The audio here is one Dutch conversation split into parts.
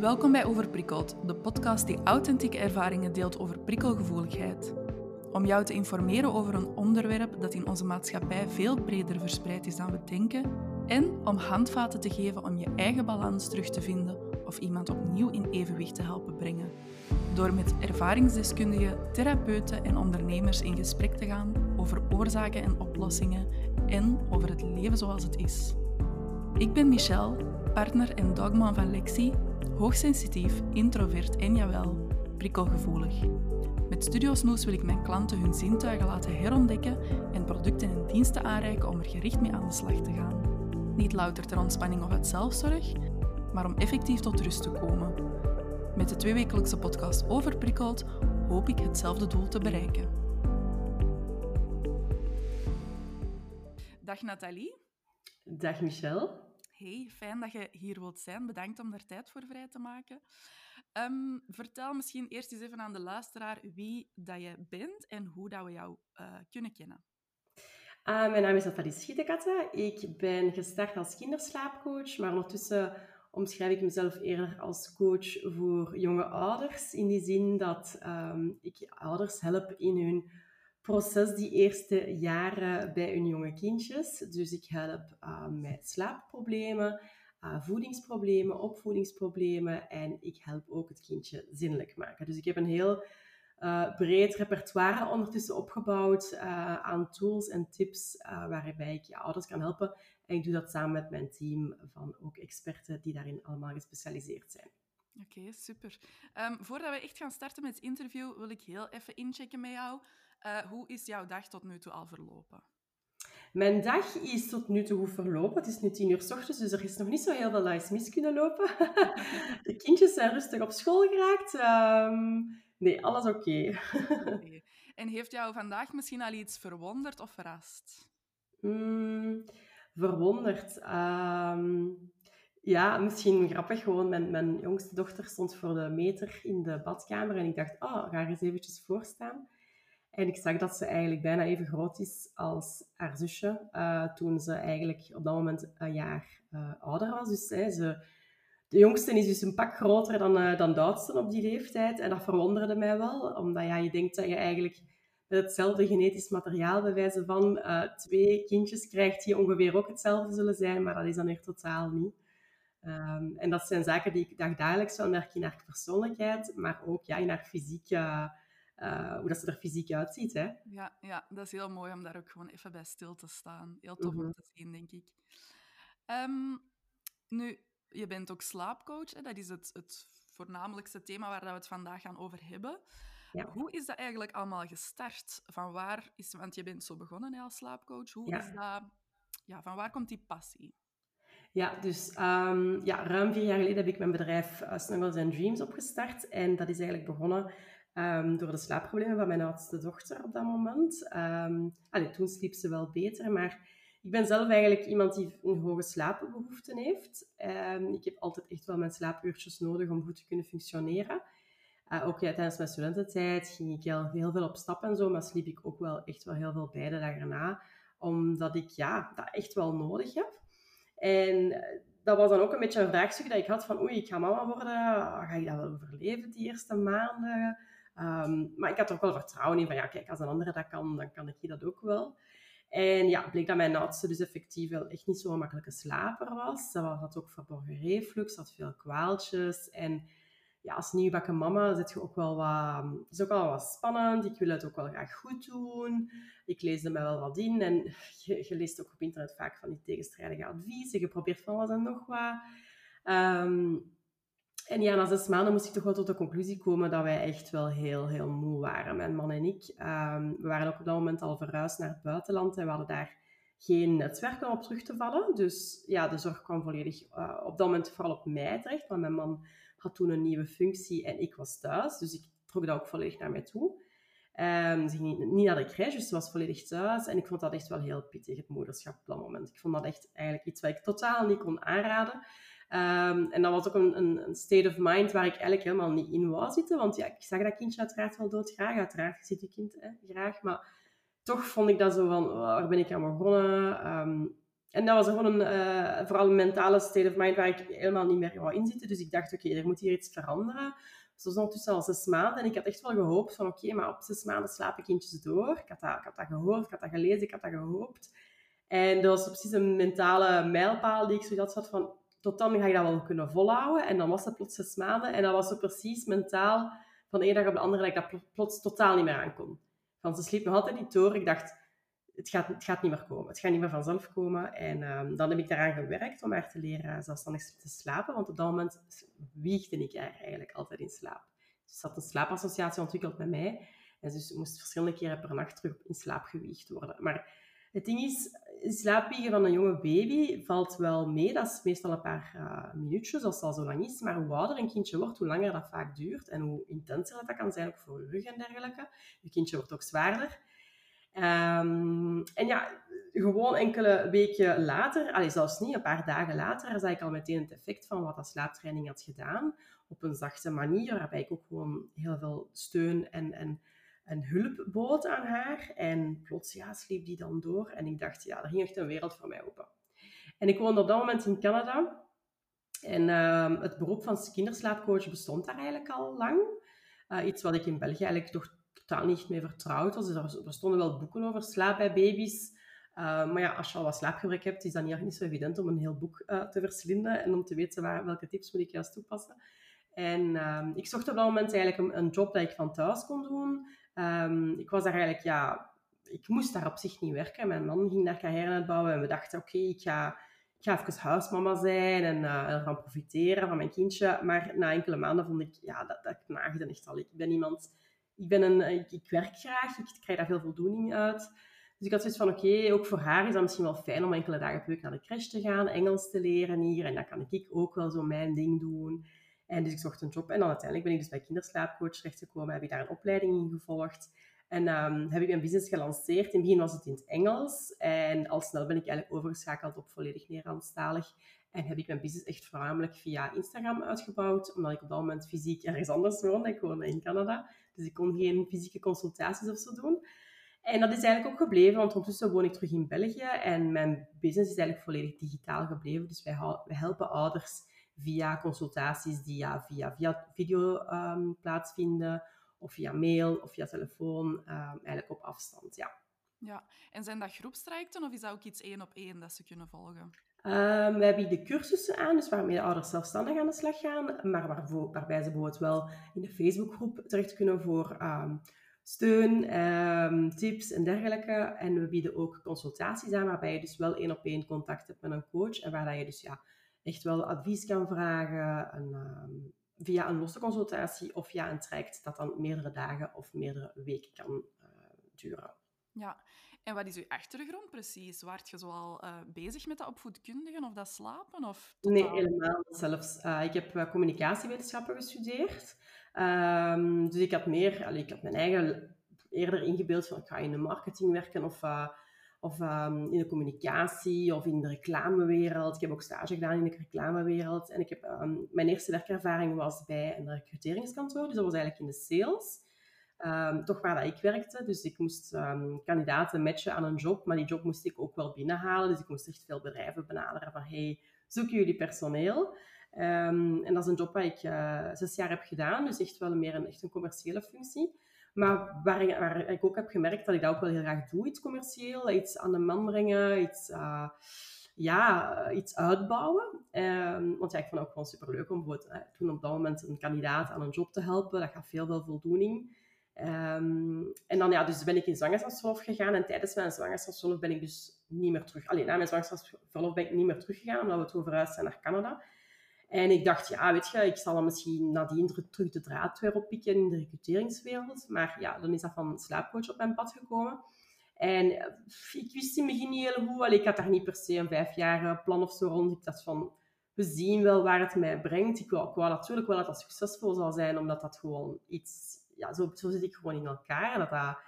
Welkom bij Overprikkeld, de podcast die authentieke ervaringen deelt over prikkelgevoeligheid. Om jou te informeren over een onderwerp dat in onze maatschappij veel breder verspreid is dan we denken en om handvaten te geven om je eigen balans terug te vinden of iemand opnieuw in evenwicht te helpen brengen. Door met ervaringsdeskundigen, therapeuten en ondernemers in gesprek te gaan over oorzaken en oplossingen en over het leven zoals het is. Ik ben Michelle, partner en dogman van Lexi, hoogsensitief, introvert en jawel, prikkelgevoelig. Met Studio Snoes wil ik mijn klanten hun zintuigen laten herontdekken en producten en diensten aanreiken om er gericht mee aan de slag te gaan. Niet louter ter ontspanning of uit zelfzorg, maar om effectief tot rust te komen. Met de tweewekelijkse podcast Overprikkeld hoop ik hetzelfde doel te bereiken. Dag Nathalie. Dag Michelle. Hey, fijn dat je hier wilt zijn. Bedankt om er tijd voor vrij te maken. Um, vertel misschien eerst eens even aan de luisteraar wie dat je bent en hoe dat we jou uh, kunnen kennen. Uh, mijn naam is Nathalie Schietekatte. Ik ben gestart als kinderslaapcoach, maar ondertussen omschrijf ik mezelf eerder als coach voor jonge ouders. In die zin dat um, ik ouders help in hun proces die eerste jaren bij hun jonge kindjes. Dus ik help uh, met slaapproblemen, uh, voedingsproblemen, opvoedingsproblemen en ik help ook het kindje zinnelijk maken. Dus ik heb een heel uh, breed repertoire ondertussen opgebouwd aan tools en tips waarbij ik je ouders kan helpen. En ik doe dat samen met mijn team van ook experten die daarin allemaal gespecialiseerd zijn. Oké, super. Um, voordat we echt gaan starten met het interview, wil ik heel even inchecken met jou. Hoe is jouw dag tot nu toe al verlopen? Mijn dag is tot nu toe goed verlopen. Het is nu tien uur s ochtends, dus er is nog niet zo heel veel dat mis kunnen lopen. De kindjes zijn rustig op school geraakt. Um, Nee, alles oké. Okay. En heeft jou vandaag misschien al iets verwonderd of verrast? Mm, verwonderd? Um, ja, misschien grappig. Gewoon, mijn, mijn jongste dochter stond voor de meter in de badkamer en ik dacht, oh, ga er eens eventjes voor staan. En ik zag dat ze eigenlijk bijna even groot is als haar zusje, uh, toen ze eigenlijk op dat moment een jaar uh, ouder was. Dus hè, ze de jongste is dus een pak groter dan, uh, dan de oudste op die leeftijd. En dat verwonderde mij wel, omdat ja, je denkt dat je eigenlijk hetzelfde genetisch materiaal, bij wijze van twee kindjes krijgt, die ongeveer ook hetzelfde zullen zijn, maar dat is dan weer totaal niet. Um, en dat zijn zaken die ik dagelijks wel merk in haar persoonlijkheid, maar ook ja, in haar fysiek, uh, hoe dat ze er fysiek uitziet. Hè. Ja, ja, dat is heel mooi om daar ook gewoon even bij stil te staan. Heel tof mm -hmm. om te zien, denk ik. Um, nu, je bent ook slaapcoach. Hè? Dat is het, het voornamelijkste thema waar we het vandaag gaan over hebben. Ja. Hoe is dat eigenlijk allemaal gestart? Van waar is, want je bent zo begonnen hè, als slaapcoach. Hoe ja. is dat, ja, van waar komt die passie? Ja, dus um, ja, ruim vier jaar geleden heb ik mijn bedrijf uh, Snuggles and Dreams opgestart. En dat is eigenlijk begonnen um, door de slaapproblemen van mijn oudste dochter op dat moment. Um, toen sliep ze wel beter, maar ik ben zelf eigenlijk iemand die een hoge slaapbehoefte heeft. Um, ik heb altijd echt wel mijn slaapuurtjes nodig om goed te kunnen functioneren. Uh, ook ja, tijdens mijn studententijd ging ik heel, heel, veel op stap en zo, maar sliep ik ook wel echt wel heel veel bij de dag erna, omdat ik ja, dat echt wel nodig heb. En eh, dat was dan ook een beetje een vraagstuk dat ik had van oei, ik ga mama worden, ga ik dat wel overleven die eerste maanden? Um, maar ik had er ook wel vertrouwen in van ja, kijk, als een andere dat kan, dan kan ik dat ook wel. En ja, bleek dat mijn oudste dus effectief wel echt niet zo'n makkelijke slaper was. Ze had ook verborgen reflux, had veel kwaaltjes. En ja, als nieuwbakken mama zit je ook wel wat... Is ook wel wat spannend. Ik wil het ook wel graag goed doen. Ik lees er mij wel wat in. En je, je, leest ook op internet vaak van die tegenstrijdige adviezen. Je probeert van alles en nog wat. Um, en ja, na zes maanden moest ik toch wel tot de conclusie komen dat wij echt wel heel, heel moe waren, mijn man en ik. Um, we waren ook op dat moment al verhuisd naar het buitenland en we hadden daar geen netwerk om op terug te vallen. Dus ja, de zorg kwam volledig uh, op dat moment vooral op mij terecht, want mijn man had toen een nieuwe functie en ik was thuis. Dus ik trok dat ook volledig naar mij toe. Um, ze ging niet naar de crash, dus ze was volledig thuis. En ik vond dat echt wel heel pittig, het moederschap op dat moment. Ik vond dat echt eigenlijk iets wat ik totaal niet kon aanraden. Um, en dat was ook een, een, state of mind waar ik eigenlijk helemaal niet in wou zitten. Want ja, ik zag dat kindje uiteraard wel doodgraag. Uiteraard ziet je kind hè, graag. Maar toch vond ik dat zo van, oh, waar ben ik aan begonnen? Um, en dat was gewoon een, uh, vooral een mentale state of mind waar ik helemaal niet meer wou inzitten. Dus ik dacht, oké, er moet hier iets veranderen. Zo was ondertussen al zes maanden. En ik had echt wel gehoopt van, oké, maar op zes maanden slapen kindjes door. Ik had, dat, ik had dat gehoord, ik had dat gelezen, ik had dat gehoopt. En dat was precies een mentale mijlpaal die ik zoiets had van, tot dan ga ik dat wel kunnen volhouden. En dan was het plots zes maanden. En dat was zo precies mentaal van de ene dag op de andere dat ik dat plots totaal niet meer aankon. Want ze sliep nog altijd niet door. Ik dacht, het gaat, het gaat niet meer komen. Het gaat niet meer vanzelf komen. En um, dan heb ik daaraan gewerkt om haar te leren zelfstandig te slapen. Want op dat moment wiegde ik haar eigenlijk altijd in slaap. Dus ze had een slaapassociatie ontwikkeld met mij. En dus moest verschillende keren per nacht terug in slaap gewiegd worden. Maar het ding is, slaapwiegen van een jonge baby valt wel mee. Dat is meestal een paar uh, minuutjes, als het al zo lang is. Maar hoe ouder een kindje wordt, hoe langer dat vaak duurt. En hoe intenser dat, dat kan zijn, ook voor je rug en dergelijke. Je kindje wordt ook zwaarder. Um, en ja, gewoon enkele weken later, allee, zelfs niet, een paar dagen later, zag ik al meteen het effect van wat dat slaaptraining had gedaan. Op een zachte manier, waarbij ik ook gewoon heel veel steun en, en, en hulp bood aan haar. En plots ja, sliep die dan door. En ik dacht, ja, er ging echt een wereld voor mij open. En ik woonde op dat moment in Canada. En uh, het beroep van kinderslaapcoach bestond daar eigenlijk al lang. Uh, iets wat ik in België eigenlijk toch totaal niet mee vertrouwd was. Dus er, stonden wel boeken over slaap bij baby's. Uh, maar ja, als je al wat slaapgebrek hebt, is dat niet, niet zo evident om een heel boek uh, te verslinden en om te weten waar, welke tips moet ik juist toepassen. En uh, ik zocht op dat moment eigenlijk een, een, job dat ik van thuis kon doen. Ehm, ik was daar eigenlijk, ja, ik moest daar op zich niet werken. Mijn man ging daar carrière uitbouwen en we dachten, oké, ik, ga, ik ga even huismama zijn en uh, ervan profiteren van mijn kindje. Maar na enkele maanden vond ik, ja, dat, dat knaagde echt al. Ik ben iemand ik, ben een, ik, ik, werk graag, ik krijg daar veel voldoening uit. Dus ik had zoiets van, oké, ook voor haar is dat misschien wel fijn om enkele dagen per week naar de crash te gaan, Engels te leren hier. En dan kan ik ook wel zo mijn ding doen. En dus ik zocht een job. En dan uiteindelijk ben ik dus bij kinderslaapcoach terechtgekomen, heb ik daar een opleiding in gevolgd. En um, heb ik mijn business gelanceerd. In het begin was het in het Engels. En al snel ben ik eigenlijk overgeschakeld op volledig Nederlandstalig. En heb ik mijn business echt voornamelijk via Instagram uitgebouwd. Omdat ik op dat moment fysiek ergens anders woonde. Ik woonde in Canada. Dus ik kon geen fysieke consultaties of zo doen. En dat is eigenlijk ook gebleven, want ondertussen woon ik terug in België en mijn business is eigenlijk volledig digitaal gebleven. Dus wij helpen ouders via consultaties die ja, via, via video um, plaatsvinden, of via mail of via telefoon, um, eigenlijk op afstand. Ja. ja, en zijn dat groepstrajecten of is dat ook iets één op één dat ze kunnen volgen? Um, wij bieden cursussen aan, dus waarmee de ouders zelfstandig aan de slag gaan, maar waarvoor, waarbij ze bijvoorbeeld wel in de Facebookgroep terecht kunnen voor um, steun, um, tips en dergelijke. En we bieden ook consultaties aan, waarbij je dus wel één op één contact hebt met een coach en waar je dus ja, echt wel advies kan vragen een, via een losse consultatie of via een traject dat dan meerdere dagen of meerdere weken kan uh, duren. Ja, en wat is uw achtergrond precies? Waart je zoal uh, bezig met dat opvoedkundigen of dat slapen? Of Nee, helemaal zelfs. Uh, ik heb communicatiewetenschappen gestudeerd. Um, dus ik had meer, allee, ik had mijn eigen eerder ingebeeld van ik ga in de marketing werken of, of um, in de communicatie of in de reclamewereld. Ik heb ook stage gedaan in de reclamewereld. En ik heb, um, mijn eerste werkervaring was bij een recruteringskantoor, dus dat was eigenlijk in de sales. Um, toch waar dat ik werkte. Dus ik moest kandidaten matchen aan een job, maar die job moest ik ook wel binnenhalen. Dus ik moest echt veel bedrijven benaderen van hey, zoeken jullie personeel? En dat is een job waar ik uh, zes jaar heb gedaan, dus echt wel meer een, echt een commerciële functie. Maar waar ik, waar ik, ook heb gemerkt dat ik dat ook wel heel graag doe, iets commercieel, iets aan de man brengen, iets, uh, ja, iets uitbouwen. Um, want ja, ik vond het ook gewoon superleuk om bijvoorbeeld, uh, toen op dat moment een kandidaat aan een job te helpen. Dat gaf veel, veel voldoening. Um, en dan ja, dus ben ik in zwangerschapsverlof gegaan. En tijdens mijn zwangerschapsverlof ben ik dus niet meer terug... Alleen na mijn zwangerschapsverlof ben ik niet meer teruggegaan, omdat we toen verhuisd zijn naar Canada. En ik dacht, ja, weet je, ik zal dan misschien nadien terug de draad weer oppikken in de recruteringswereld. Maar ja, dan is dat van slaapcoach op mijn pad gekomen. En eh, ik wist in het begin niet heel goed. Allee, ik had daar niet per se een vijfjarige plan of zo rond. Ik dacht van, we zien wel waar het mij brengt. Ik wou, natuurlijk wel dat dat succesvol zou zijn, omdat dat gewoon iets ja, zo, zo zit ik gewoon in elkaar. Dat dat,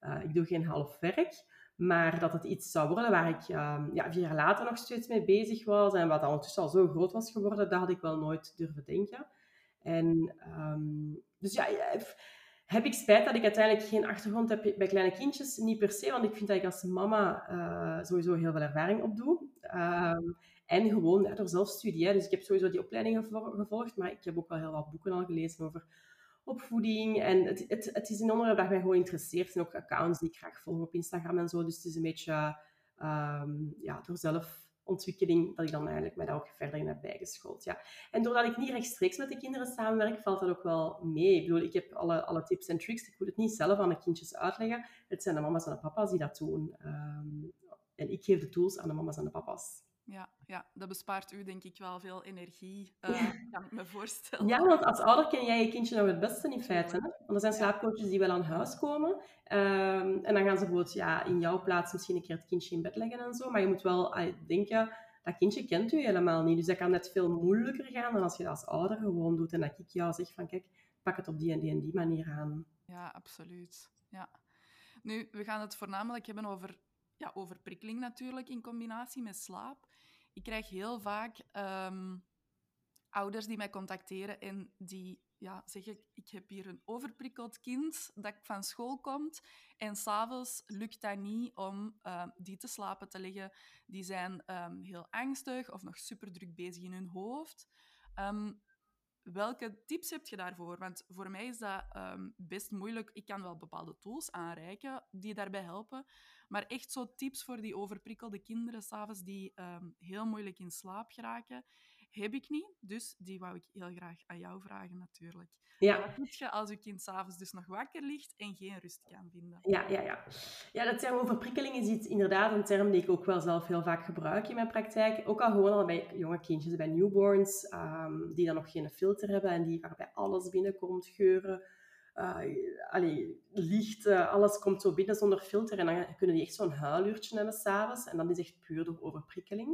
uh, ik doe geen half werk. Maar dat het iets zou worden waar ik um, ja, vier jaar later nog steeds mee bezig was. En wat ondertussen al zo groot was geworden, dat had ik wel nooit durven denken. En um, dus ja, heb ik spijt dat ik uiteindelijk geen achtergrond heb bij kleine kindjes? Niet per se, want ik vind dat ik als mama uh, sowieso heel veel ervaring opdoe. Um, en gewoon door zelfstudie. Hè. Dus ik heb sowieso die opleiding gevolgd, maar ik heb ook wel heel wat boeken al gelezen over opvoeding. En het, het, het is een onderwerp dat mij gewoon interesseert. En ook accounts die ik graag volg op Instagram en zo. Dus het is een beetje um, ja, door zelfontwikkeling dat ik dan eigenlijk mij daar ook verder in heb bijgeschoold. Ja. En doordat ik niet rechtstreeks met de kinderen samenwerk, valt dat ook wel mee. Ik bedoel, ik heb alle, alle tips en tricks. Ik moet het niet zelf aan de kindjes uitleggen. Het zijn de mama's en de papa's die dat doen. Um, en ik geef de tools aan de mama's en de papa's. Ja, ja, dat bespaart u denk ik wel veel energie, uh, kan ik me voorstellen. Ja, want als ouder ken jij je kindje nog het beste in feite. Hè? Want er zijn slaapcoaches die wel aan huis komen. Um, en dan gaan ze bijvoorbeeld ja, in jouw plaats misschien een keer het kindje in bed leggen en zo. Maar je moet wel uh, denken, dat kindje kent u helemaal niet. Dus dat kan net veel moeilijker gaan dan als je dat als ouder gewoon doet. En dat ik jou zeg van, kijk, pak het op die en die en die manier aan. Ja, absoluut. Ja. Nu, we gaan het voornamelijk hebben over ja, overprikkeling natuurlijk in combinatie met slaap. Ik krijg heel vaak um, ouders die mij contacteren en die ja, zeggen: Ik heb hier een overprikkeld kind dat van school komt en s'avonds lukt dat niet om uh, die te slapen te leggen. Die zijn um, heel angstig of nog super druk bezig in hun hoofd. Welke tips heb je daarvoor? Want voor mij is dat best moeilijk. Ik kan wel bepaalde tools aanreiken die daarbij helpen. Maar echt zo tips voor die overprikkelde kinderen s'avonds die um, heel moeilijk in slaap geraken, heb ik niet. Dus die wou ik heel graag aan jou vragen natuurlijk. Ja. Wat doe je als je kind s'avonds dus nog wakker ligt en geen rust kan vinden? Ja, ja, ja. ja dat term overprikkeling is iets, inderdaad een term die ik ook wel zelf heel vaak gebruik in mijn praktijk. Ook al gewoon al bij jonge kindjes, bij newborns, um, die dan nog geen filter hebben en die waarbij alles binnenkomt, geuren, uh, licht, uh, alles komt zo binnen zonder filter. En dan kunnen die echt zo'n huiluurtje hebben s'avonds. En dat is echt puur door overprikkeling.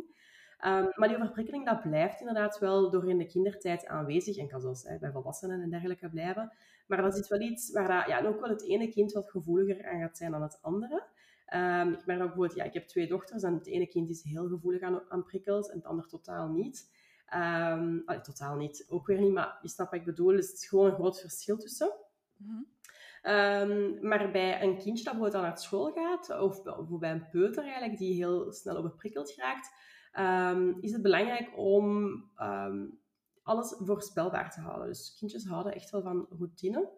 Um, maar die overprikkeling, dat blijft inderdaad wel door in de kindertijd aanwezig. En kan zelfs hè, bij volwassenen en dergelijke blijven. Maar dat is wel iets waar ja, ook wel het ene kind wat gevoeliger aan gaat zijn dan het andere. Um, ik merk ook bijvoorbeeld, ja, ik heb twee dochters en het ene kind is heel gevoelig aan, aan prikkels en het andere totaal niet. Allee, totaal niet, ook weer niet, maar je snapt wat ik bedoel. Dus het is gewoon een groot verschil tussen. Um, maar bij een kindje dat naar school gaat, of, bij een peuter eigenlijk, die heel snel overprikkeld raakt, um, is het belangrijk om um, alles voorspelbaar te houden. Dus kindjes houden echt wel van routine.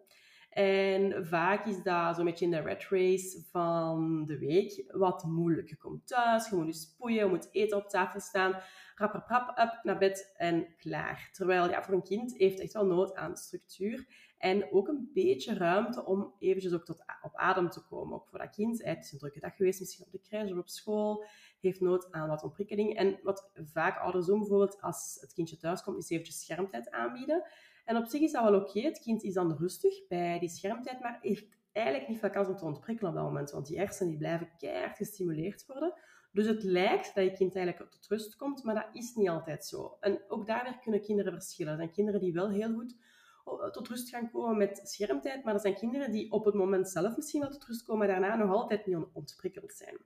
En vaak is dat zo'n beetje in de red race van de week wat moeilijk. Je komt thuis, je moet je spoeien, je moet eten op tafel staan, rap, rap, up, naar bed en klaar. Terwijl ja, voor een kind heeft echt wel nood aan structuur. En ook een beetje ruimte om eventjes ook tot, op adem te komen. Ook voor dat kind. Het is een drukke dag geweest, misschien op de crash of op school. Heeft nood aan wat ontprikkeling. En wat vaak ouders doen, bijvoorbeeld als het kindje thuis komt, is eventjes schermtijd aanbieden. En op zich is dat wel oké. Het kind is dan rustig bij die schermtijd, maar heeft eigenlijk niet veel kans om te ontprikkelen op dat moment. Want die hersenen die blijven keihard gestimuleerd worden. Dus het lijkt dat je kind eigenlijk tot rust komt, maar dat is niet altijd zo. En ook daar kunnen kinderen verschillen. Er zijn kinderen die wel heel goed tot rust gaan komen met schermtijd, maar er zijn kinderen die op het moment zelf misschien wel tot rust komen, maar daarna nog altijd niet ontprikkeld zijn.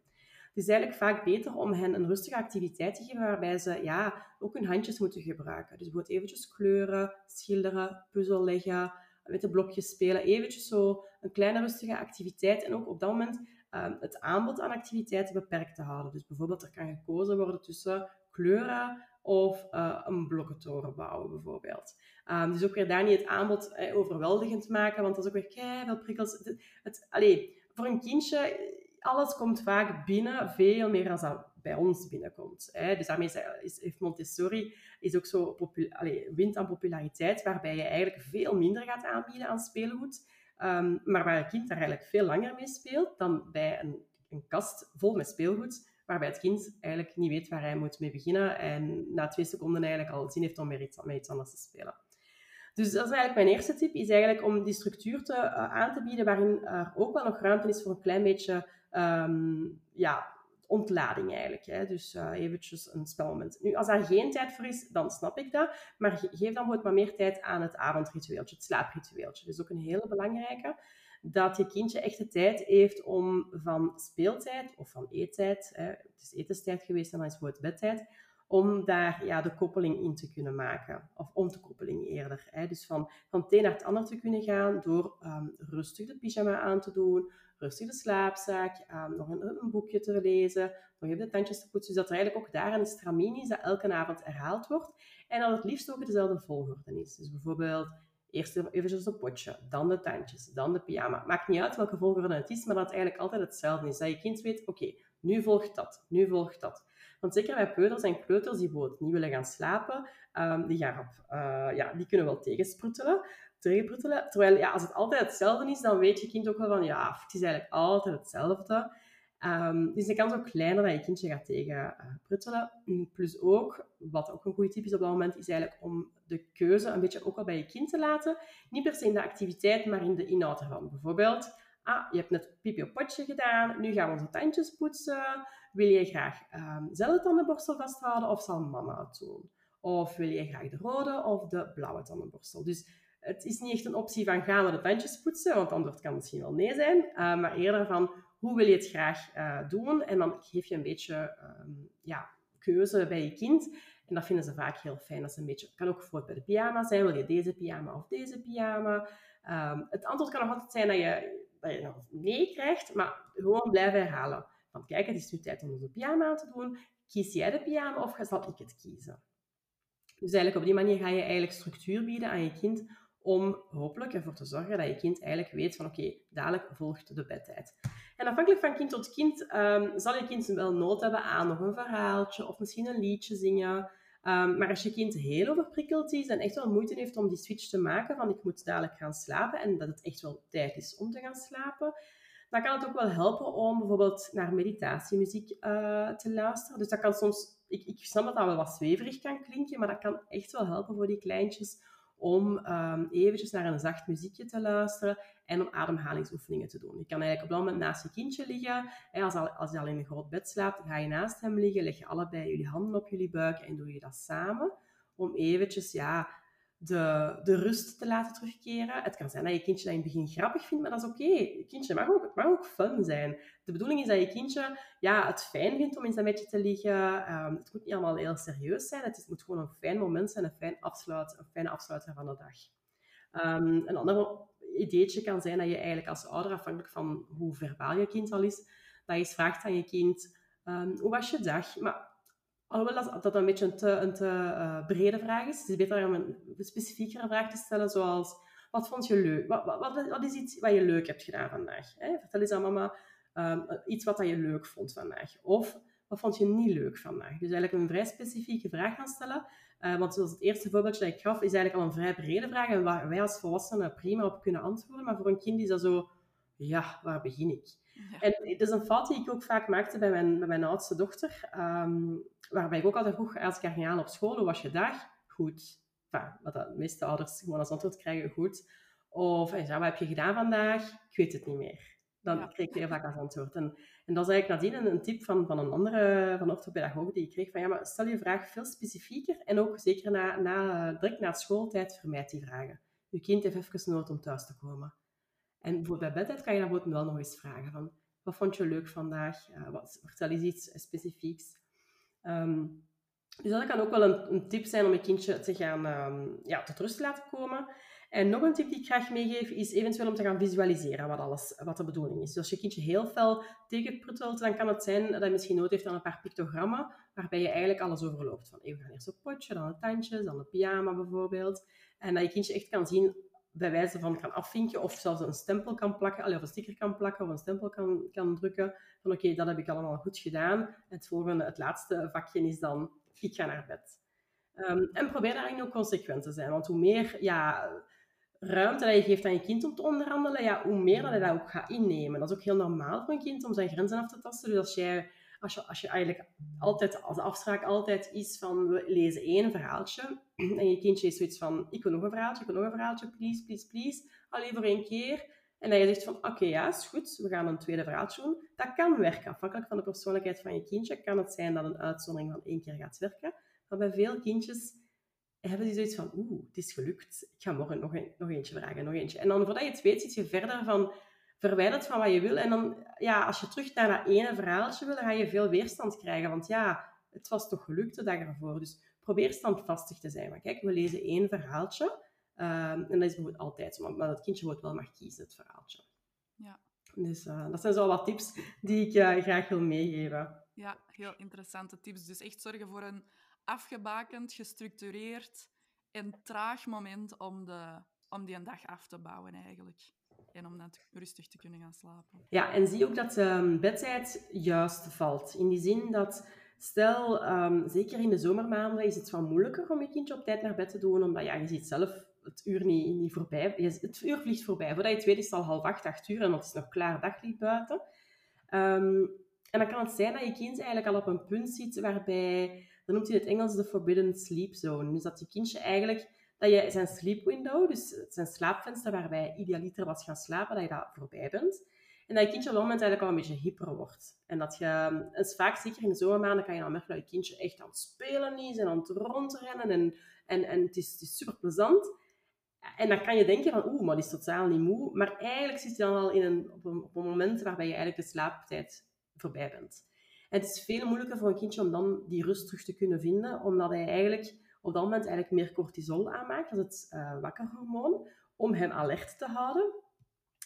Het is eigenlijk vaak beter om hen een rustige activiteit te geven waarbij ze ja, ook hun handjes moeten gebruiken. Dus bijvoorbeeld eventjes kleuren, schilderen, puzzel leggen, de blokjes spelen. Eventjes zo een kleine rustige activiteit. En ook op dat moment um, het aanbod aan activiteiten beperkt te houden. Dus bijvoorbeeld er kan gekozen worden tussen kleuren of uh, een blokkentoren bouwen bijvoorbeeld. Um, dus ook weer daar niet het aanbod eh, overweldigend maken, want dat is ook weer kei veel prikkels. Het, allee, voor een kindje, alles komt vaak binnen, veel meer dan dat bij ons binnenkomt. Hè. Dus daarmee is, heeft Montessori is ook zo allee, wint aan populariteit, waarbij je eigenlijk veel minder gaat aanbieden aan speelgoed, um, maar waar een kind daar eigenlijk veel langer mee speelt dan bij een, een kast vol met speelgoed, waarbij het kind eigenlijk niet weet waar hij moet mee beginnen en na twee seconden eigenlijk al zin heeft om met iets, iets anders te spelen. Dus dat is eigenlijk mijn eerste tip, is eigenlijk om die structuur te, uh, aan te bieden waarin er ook wel nog ruimte is voor een klein beetje um, ja, ontlading eigenlijk. Hè. Dus uh, eventjes een spelmoment. Nu, als daar geen tijd voor is, dan snap ik dat. Maar geef dan wat meer tijd aan het avondritueeltje, het slaapritueeltje. Dat is ook een hele belangrijke. Dat je kindje echt de tijd heeft om van speeltijd of van eettijd, hè, het is etenstijd geweest en dan is het bedtijd, om daar ja, de koppeling in te kunnen maken. Of om te koppeling eerder. Hè? Dus van, van het een naar het ander te kunnen gaan door ehm, rustig de pyjama aan te doen, rustig de slaapzak, um, nog een, boekje te lezen, nog even de tandjes te poetsen. Dus dat er eigenlijk ook daar een stramien is dat elke avond herhaald wordt. En dat het liefst ook dezelfde volgorde is. Dus bijvoorbeeld eerst even een potje, dan de tandjes, dan de pyjama. Maakt niet uit welke volgorde het is, maar dat het eigenlijk altijd hetzelfde is. Dat je kind weet, oké, nu volgt dat, nu volgt dat. Want zeker bij peuters en kleuters die bijvoorbeeld niet willen gaan slapen, um, die, gaan uh, ja, die kunnen wel tegensproetelen, tegenproetelen. Terwijl ja, als het altijd hetzelfde is, dan weet je kind ook wel van, ja, het is eigenlijk altijd hetzelfde. Um, dus de kans ook kleiner dat je kindje gaat tegen uh, Plus ook, wat ook een goede tip is op dat moment, is eigenlijk om de keuze een beetje ook al bij je kind te laten. Niet per se in de activiteit, maar in de inhoud ervan. Bijvoorbeeld, ah, je hebt net pipi op potje gedaan, nu gaan we onze tandjes poetsen. Wil je graag um, zelf de tandenborstel vasthouden of zal mama het doen? Of wil je graag de rode of de blauwe tandenborstel? Dus het is niet echt een optie van gaan we de tandjes poetsen, want het antwoord kan misschien wel nee zijn. Uh, maar eerder van hoe wil je het graag uh, doen? En dan geef je een beetje um, ja, keuze bij je kind. En dat vinden ze vaak heel fijn. Dat is een beetje, kan ook bijvoorbeeld bij de pyjama zijn. Wil je deze pyjama of deze pyjama? Um, het antwoord kan nog altijd zijn dat je, dat nog nee krijgt, maar gewoon blijven herhalen. Van kijk, het is nu tijd om de pyjama aan te doen. Kies jij de pyjama of zal ik het kiezen? Dus eigenlijk op die manier ga je eigenlijk structuur bieden aan je kind om hopelijk ervoor te zorgen dat je kind eigenlijk weet van oké, dadelijk volgt de bedtijd. En afhankelijk van kind tot kind um, zal je kind wel nood hebben aan nog een verhaaltje of misschien een liedje zingen. Um, maar als je kind heel overprikkeld is en echt wel moeite heeft om die switch te maken van ik moet dadelijk gaan slapen en dat het echt wel tijd is om te gaan slapen, dan kan het ook wel helpen om bijvoorbeeld naar meditatiemuziek uh, te luisteren. Dus dat kan soms, ik, ik snap dat dat wel wat zweverig kan klinken, maar dat kan echt wel helpen voor die kleintjes om um, eventjes naar een zacht muziekje te luisteren en om ademhalingsoefeningen te doen. Je kan eigenlijk op dat moment naast je kindje liggen. Als, al, als hij al in een groot bed slaapt, ga je naast hem liggen, leg je allebei jullie handen op jullie buik en doe je dat samen. Om eventjes ja, de, de rust te laten terugkeren. Het kan zijn dat je kindje dat in het begin grappig vindt, maar dat is oké. Kindje mag ook, het mag ook fun zijn. De bedoeling is dat je kindje ja, het fijn vindt om in zijn bedje te liggen. Um, het moet niet allemaal heel serieus zijn. Het, is, moet gewoon een fijn moment zijn, een, fijn afsluit, een fijne afsluiter van de dag. Um, een ander ideetje kan zijn dat je eigenlijk als ouder, afhankelijk van hoe verbaal je kind al is, dat je eens vraagt aan je kind, um, hoe was je dag? Maar Alhoewel dat, dat een beetje een te, een te uh, brede vraag is. Het is beter om een specifiekere vraag te stellen, zoals... Wat vond je leuk? Wat, wat, wat is iets wat je leuk hebt gedaan vandaag? Hè? Vertel eens aan mama um, iets wat je leuk vond vandaag. Of wat vond je niet leuk vandaag? Dus eigenlijk een vrij specifieke vraag gaan stellen. Uh, want zoals het eerste voorbeeldje dat ik gaf, is eigenlijk al een vrij brede vraag. En waar wij als volwassenen prima op kunnen antwoorden. Maar voor een kind is dat zo... Ja, waar begin ik? En het is een fout die ik ook vaak maakte bij mijn, bij mijn oudste dochter. Um, waarbij ik ook altijd vroeg, als ik haar ging halen op school, hoe was je dag? Goed. Enfin, wat de meeste ouders gewoon als antwoord krijgen, goed. Of, ja, wat heb je gedaan vandaag? Ik weet het niet meer. Dan ja. kreeg ik heel vaak als antwoord. En, en dat is eigenlijk nadien een, een tip van, van een andere van orthopedagoog die ik kreeg van ja, maar stel je vraag veel specifieker en ook zeker na, na, direct na schooltijd vermijd die vragen. Je kind heeft even nood om thuis te komen. En bijvoorbeeld bij bedtijd kan je dan bijvoorbeeld wel nog eens vragen van wat vond je leuk vandaag? Uh, wat, vertel eens iets specifieks. Um, dus dat kan ook wel een, een, tip zijn om je kindje te gaan um, ja, tot rust te laten komen. En nog een tip die ik graag meegeef, is eventueel om te gaan visualiseren wat, alles, wat de bedoeling is. Dus als je kindje heel fel tegenprutelt, dan kan het zijn dat je misschien nood heeft aan een paar pictogrammen, waarbij je eigenlijk alles overloopt. Van, we gaan eerst op potje, dan het tandje, dan de pyjama bijvoorbeeld. En dat je kindje echt kan zien bij wijze van kan afvinken of zelfs een stempel kan plakken, of een sticker kan plakken of een stempel kan, kan drukken van oké, dat heb ik allemaal goed gedaan. Het volgende, het laatste vakje is dan ik ga naar bed. Um, en probeer daarin ook consequent te zijn, want hoe meer ja, ruimte dat je geeft aan je kind om te onderhandelen, ja, hoe meer dat hij dat ook gaat innemen. Dat is ook heel normaal voor een kind om zijn grenzen af te tasten. Dus als jij als je, als je eigenlijk altijd, als afspraak altijd is van we lezen één verhaaltje en je kindje is zoiets van ik wil nog een verhaaltje, ik wil nog een verhaaltje, please, please, please, alleen voor één keer. En dat je zegt van oké, ja, is goed, we gaan een tweede verhaaltje doen. Dat kan werken. Afhankelijk van de persoonlijkheid van je kindje kan het zijn dat een uitzondering van één keer gaat werken. Maar bij veel kindjes hebben die zoiets van oeh, het is gelukt. Ik ga morgen nog, een, nog eentje vragen, nog eentje. En dan voordat je het weet, zit je verder van verwijderd van wat je wil. En dan, ja, als je terug naar dat ene verhaaltje wil, dan ga je veel weerstand krijgen. Want ja, het was toch gelukt de dag ervoor. Dus probeer standvastig te zijn. Maar kijk, we lezen één verhaaltje. Ehm, en dat is bijvoorbeeld altijd zo, maar het kindje wordt wel mag kiezen, het verhaaltje. Ja. Dus uh, dat zijn zo wat tips die ik uh, graag wil meegeven. Ja, heel interessante tips. Dus echt zorgen voor een afgebakend, gestructureerd en traag moment om, de, om die een dag af te bouwen eigenlijk. En om dan rustig te kunnen gaan slapen. Ja, en zie ook dat de um, bedtijd juist valt. In die zin dat, stel, um, zeker in de zomermaanden is het wat moeilijker om je kindje op tijd naar bed te doen, omdat ja, je ziet zelf het uur niet, niet voorbij. Het uur vliegt voorbij. Voordat je het weet is het al half acht, acht uur en het is nog klaar daglicht buiten. Um, en dan kan het zijn dat je kind eigenlijk al op een punt zit waarbij, dan noemt hij het Engels de forbidden sleep zone. Dus dat je kindje eigenlijk, dat je zijn sleep window, dus zijn slaapvenster waarbij idealiter was gaan slapen, dat je daar voorbij bent. En dat je kindje op dat moment eigenlijk al een beetje hyper wordt. En dat je, vaak zeker in de zomermaanden, kan je dan merken dat je kindje echt aan het spelen is en aan het rondrennen en, en, en het, is, het is super plezant. En dan kan je denken van, oeh, maar die is totaal niet moe. Maar eigenlijk zit je dan al in een, op, een, op een moment waarbij je eigenlijk de slaaptijd voorbij bent. En het is veel moeilijker voor een kindje om dan die rust terug te kunnen vinden, omdat hij eigenlijk op dat moment eigenlijk meer cortisol aanmaakt, dat is het uh, wakkerhormoon, om hem alert te houden.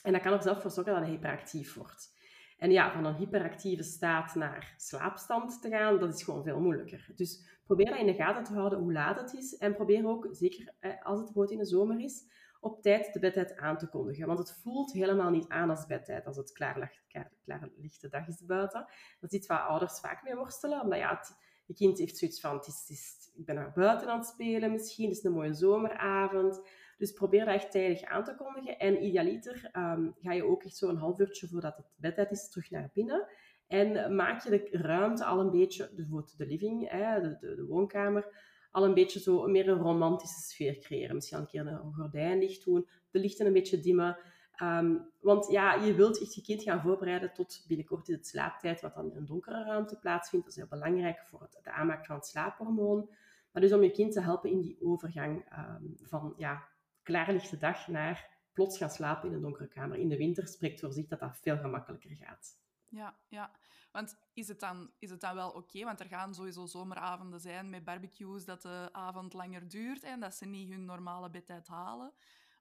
En dat kan er zelf voor zorgen dat hij hyperactief wordt. En ja, van een hyperactieve staat naar slaapstand te gaan, dat is gewoon veel moeilijker. Dus probeer dat in de gaten te houden hoe laat het is. En probeer ook, zeker als het bijvoorbeeld in de zomer is, op tijd de bedtijd aan te kondigen. Want het voelt helemaal niet aan als bedtijd, als het klaar, klaar, klaar lichte dag is buiten. Dat is iets waar ouders vaak mee worstelen, omdat ja, het, je kind heeft zoiets van, het is, ik ben naar buiten aan het spelen misschien, het is een mooie zomeravond. Dus probeer dat echt tijdig aan te kondigen. En idealiter um, ga je ook echt zo'n half uurtje voordat het bedtijd is terug naar binnen. En maak je de ruimte al een beetje, dus bijvoorbeeld de living, hè, de, de, de woonkamer, al een beetje zo meer een romantische sfeer creëren. Misschien een keer een gordijn dicht doen, de lichten een beetje dimmen. Um, want ja, je wilt echt je kind gaan voorbereiden tot binnenkort in het slaaptijd, wat dan in een donkere ruimte plaatsvindt. Dat is heel belangrijk voor het, de aanmaak van het slaaphormoon. Maar dus om je kind te helpen in die overgang um, van ja, klaarlichte dag naar plots gaan slapen in een donkere kamer. In de winter spreekt voor zich dat dat veel gemakkelijker gaat. Ja, ja. Want is het dan, is het dan wel oké? Want er gaan sowieso zomeravonden zijn met barbecues dat de avond langer duurt en dat ze niet hun normale bedtijd halen.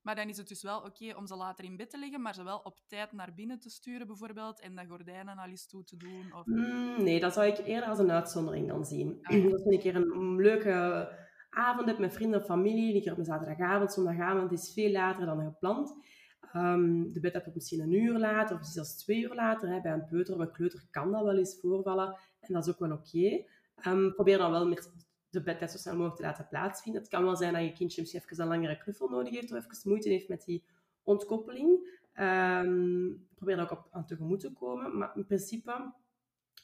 Maar dan is het dus wel oké om ze later in bed te leggen, maar ze wel op tijd naar binnen te sturen bijvoorbeeld en de gordijnen al eens toe te doen? Of... Mm, nee, dat zou ik eerder als een uitzondering dan zien. Ah. Dat vind ik keer een leuke avond heb met vrienden of familie, die keer op een zaterdagavond, zondagavond, is veel later dan gepland. Um, de bed wordt misschien een uur later of zelfs twee uur later. Hè. Bij een peuter of een kleuter kan dat wel eens voorvallen. En dat is ook wel oké. Okay. Um, ehm, probeer dan wel met de bedtijd zo snel mogelijk te laten plaatsvinden. Het kan wel zijn dat je kindje misschien even een langere knuffel nodig heeft of even moeite heeft met die ontkoppeling. Um, probeer daar ook op aan tegemoet te komen. Maar in principe,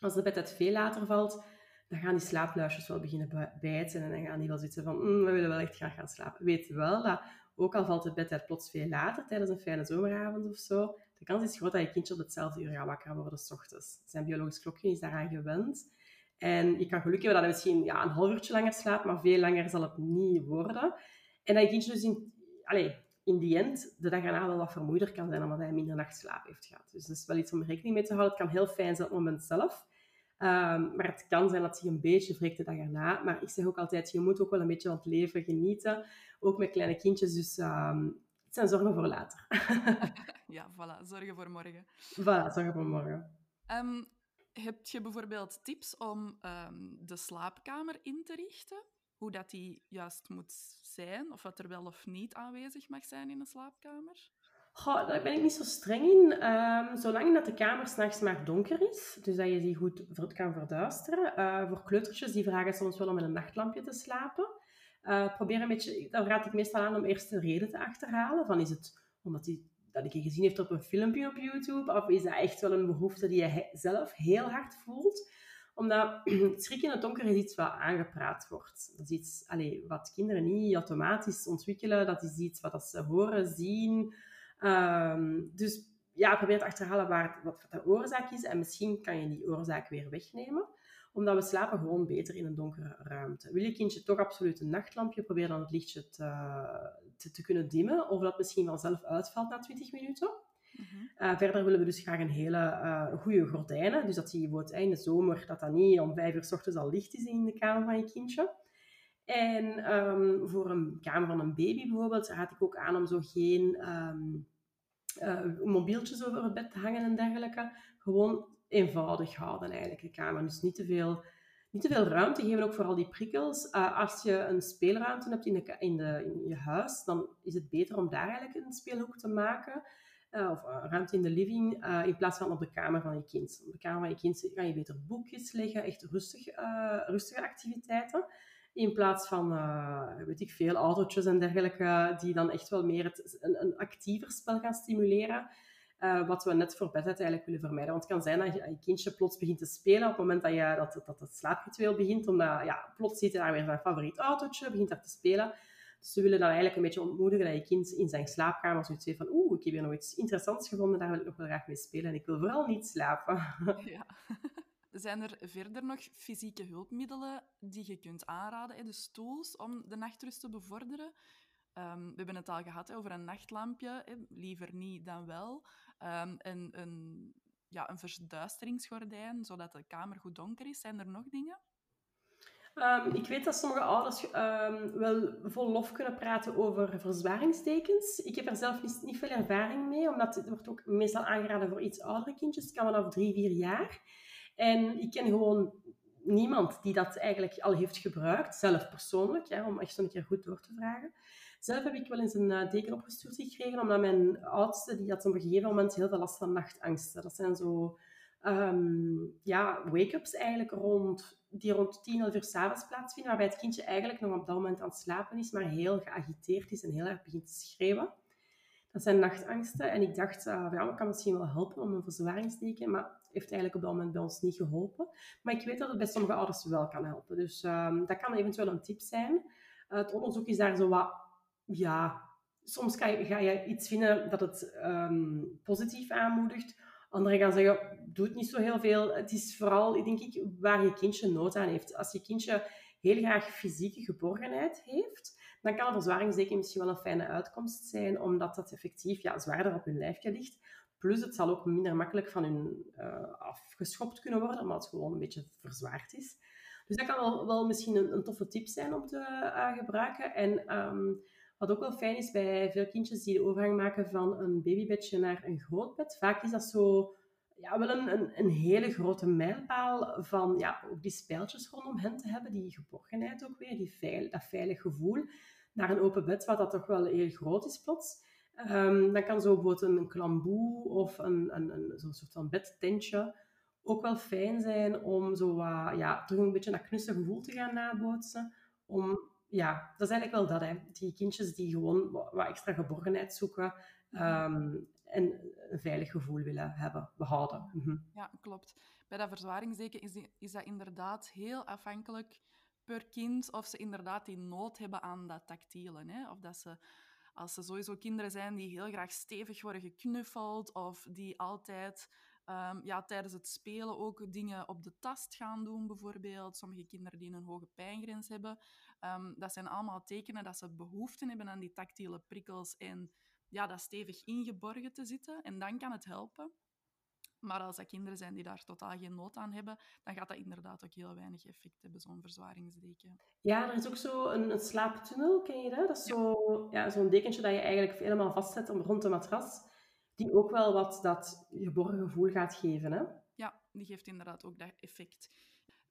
als de bedtijd veel later valt, dan gaan die slaapluisjes wel beginnen bijten. En dan gaan die wel zitten van, mm, we willen wel echt graag gaan slapen. Weet wel dat ook al valt het bedtijd plots veel later, tijdens een fijne zomeravond of zo, de kans is groot dat je kindje op hetzelfde uur gaat wakker worden s ochtends. Zijn biologisch klokje is daaraan gewend. En je kan geluk hebben dat hij misschien ja, een half uurtje langer slaapt, maar veel langer zal het niet worden. En dat je kindje dus in, allez, in die end de dag erna wel wat vermoeider kan zijn, omdat hij minder nachtslaap heeft gehad. Dus dat is wel iets om rekening mee te houden. Het kan heel fijn zijn op het moment zelf. Um, maar het kan zijn dat zich een beetje wreekt de dag erna. Maar ik zeg ook altijd, je moet ook wel een beetje van het leven genieten. Ook met kleine kindjes. Dus um, het zijn zorgen voor later. ja, voilà. Zorgen voor morgen. Voilà, zorgen voor morgen. Um, heb je bijvoorbeeld tips om de slaapkamer in te richten? Hoe dat die juist moet zijn? Of wat er wel of niet aanwezig mag zijn in een slaapkamer? Goh, daar ben ik niet zo streng in. Um, zolang dat de kamer s'nachts maar donker is, dus dat je die goed kan verduisteren. Uh, voor kleutertjes, die vragen soms wel om met een nachtlampje te slapen. Uh, probeer een beetje, dan raad ik meestal aan om eerst een reden te achterhalen. Van is het omdat hij dat je gezien heeft op een filmpje op YouTube? Of is dat echt wel een behoefte die je zelf heel hard voelt? Omdat schrik in het donker is iets wat aangepraat wordt. Dat is iets allez, wat kinderen niet automatisch ontwikkelen. Dat is iets wat ze horen, zien, Um, dus ja, probeer te achterhalen waar, wat de oorzaak is. En misschien kan je die oorzaak weer wegnemen. Omdat we slapen gewoon beter in een donkere ruimte. Wil je kindje toch absoluut een nachtlampje, probeer dan het lichtje te, te, kunnen dimmen. Of dat misschien vanzelf uitvalt na 20 minuten. uh, verder willen we dus graag een hele uh, goede gordijnen. Dus dat die wordt in de zomer, dat dat niet om vijf uur s ochtends al licht is in de kamer van je kindje. En ehm, voor een kamer van een baby bijvoorbeeld raad ik ook aan om zo geen um, mobieltjes over het bed te hangen en dergelijke. Gewoon eenvoudig houden eigenlijk de kamer. Dus niet te veel, niet te veel ruimte geven ook voor al die prikkels. Uh, als je een speelruimte hebt in, de, in, de, in je huis, dan is het beter om daar eigenlijk een speelhoek te maken. Uh, of ruimte in de living, in plaats van op de kamer van je kind. Op de kamer van je kind kan je beter boekjes leggen, echt rustig, rustige activiteiten. In plaats van, weet ik veel, autootjes en dergelijke, die dan echt wel meer het, een, een actiever spel gaan stimuleren. Uh, wat we net voor bedtijd eigenlijk willen vermijden. Want het kan zijn dat je, je kindje plots begint te spelen op het moment dat, je, dat, dat het slaapritueel begint. Omdat ja, plots ziet hij daar weer zijn favoriet autootje, begint daar te spelen. Dus we willen dan eigenlijk een beetje ontmoedigen dat je kind in zijn slaapkamer zoiets heeft van oeh, ik heb hier nog iets interessants gevonden, daar wil ik nog wel graag mee spelen en ik wil vooral niet slapen. Ja. Zijn er verder nog fysieke hulpmiddelen die je kunt aanraden, dus tools om de nachtrust te bevorderen? Um, we hebben het al gehad over een nachtlampje, liever niet dan wel. Um, en een, ja, een verduisteringsgordijn, zodat de kamer goed donker is. Zijn er nog dingen? Um, ik weet dat sommige ouders um, wel vol lof kunnen praten over verzwaringstekens. Ik heb er zelf niet, niet, veel ervaring mee, omdat het wordt ook meestal aangeraden voor iets oudere kindjes. Het kan vanaf drie, vier jaar. En ik ken gewoon niemand die dat eigenlijk al heeft gebruikt, zelf persoonlijk, ja, om echt zo'n keer goed door te vragen. Zelf heb ik wel eens een uh, teken opgestuurd gekregen, omdat mijn oudste, die had op een gegeven moment heel veel last van nachtangsten. Dat zijn zo um, ja, wake-ups eigenlijk rond, die rond tien, elf uur s'avonds plaatsvinden, waarbij het kindje eigenlijk nog op dat moment aan het slapen is, maar heel geagiteerd is en heel erg begint te schreeuwen. Dat zijn nachtangsten. En ik dacht, uh, ja, dat kan misschien wel helpen om een verzwaringsteken, maar heeft eigenlijk op dat moment bij ons niet geholpen. Maar ik weet dat het bij sommige ouders wel kan helpen. Dus um, dat kan eventueel een tip zijn. Uh, het onderzoek is daar zo wat ja, soms ga je, ga je iets vinden dat het um, positief aanmoedigt. Anderen gaan zeggen, doe het niet zo heel veel. Het is vooral, denk ik, waar je kindje nood aan heeft. Als je kindje heel graag fysieke geborgenheid heeft, dan kan een verzwaringsdeken misschien wel een fijne uitkomst zijn, omdat dat effectief ja, zwaarder op hun lijfje ligt. Plus, het zal ook minder makkelijk van hun uh, afgeschopt kunnen worden, omdat het gewoon een beetje verzwaard is. Dus dat kan wel, wel misschien een, een toffe tip zijn om te uh, gebruiken. En um, wat ook wel fijn is bij veel kindjes die de overgang maken van een babybedje naar een groot bed. Vaak is dat zo ja, wel een, een, een hele grote mijlpaal van ja, ook die spijltjes rondom hen te hebben. Die geborgenheid ook weer, die dat veilig gevoel. Naar een open bed, wat dat toch wel heel groot is plots. Um, dan kan zo bijvoorbeeld een klamboe of een, een, een, zo'n soort van bedtentje ook wel fijn zijn om zo ja, terug een beetje dat knusse gevoel te gaan nabootsen. Om ja, dat is eigenlijk wel dat. Hè. Die kindjes die gewoon wat, extra geborgenheid zoeken um, en een veilig gevoel willen hebben, behouden. Mm Ja, klopt. Bij dat verzwaringsdeken is, die, is dat inderdaad heel afhankelijk per kind of ze inderdaad die nood hebben aan dat tactiele. Hè? Of dat ze, als ze sowieso kinderen zijn die heel graag stevig worden geknuffeld of die altijd Um, ja, tijdens het spelen ook dingen op de tast gaan doen, bijvoorbeeld. Sommige kinderen die een hoge pijngrens hebben. Um, dat zijn allemaal tekenen dat ze behoefte hebben aan die tactiele prikkels en ja, dat stevig ingeborgen te zitten. En dan kan het helpen. Maar als dat kinderen zijn die daar totaal geen nood aan hebben, dan gaat dat inderdaad ook heel weinig effect hebben, zo'n verzwaringsdeken. Ja, er is ook zo een, een slaaptunnel, ken je dat? Dat is zo, ja, zo'n dekentje dat je eigenlijk helemaal vastzet rond de matras die ook wel wat dat geborgen gevoel gaat geven. Hè? Ja, die geeft inderdaad ook dat effect.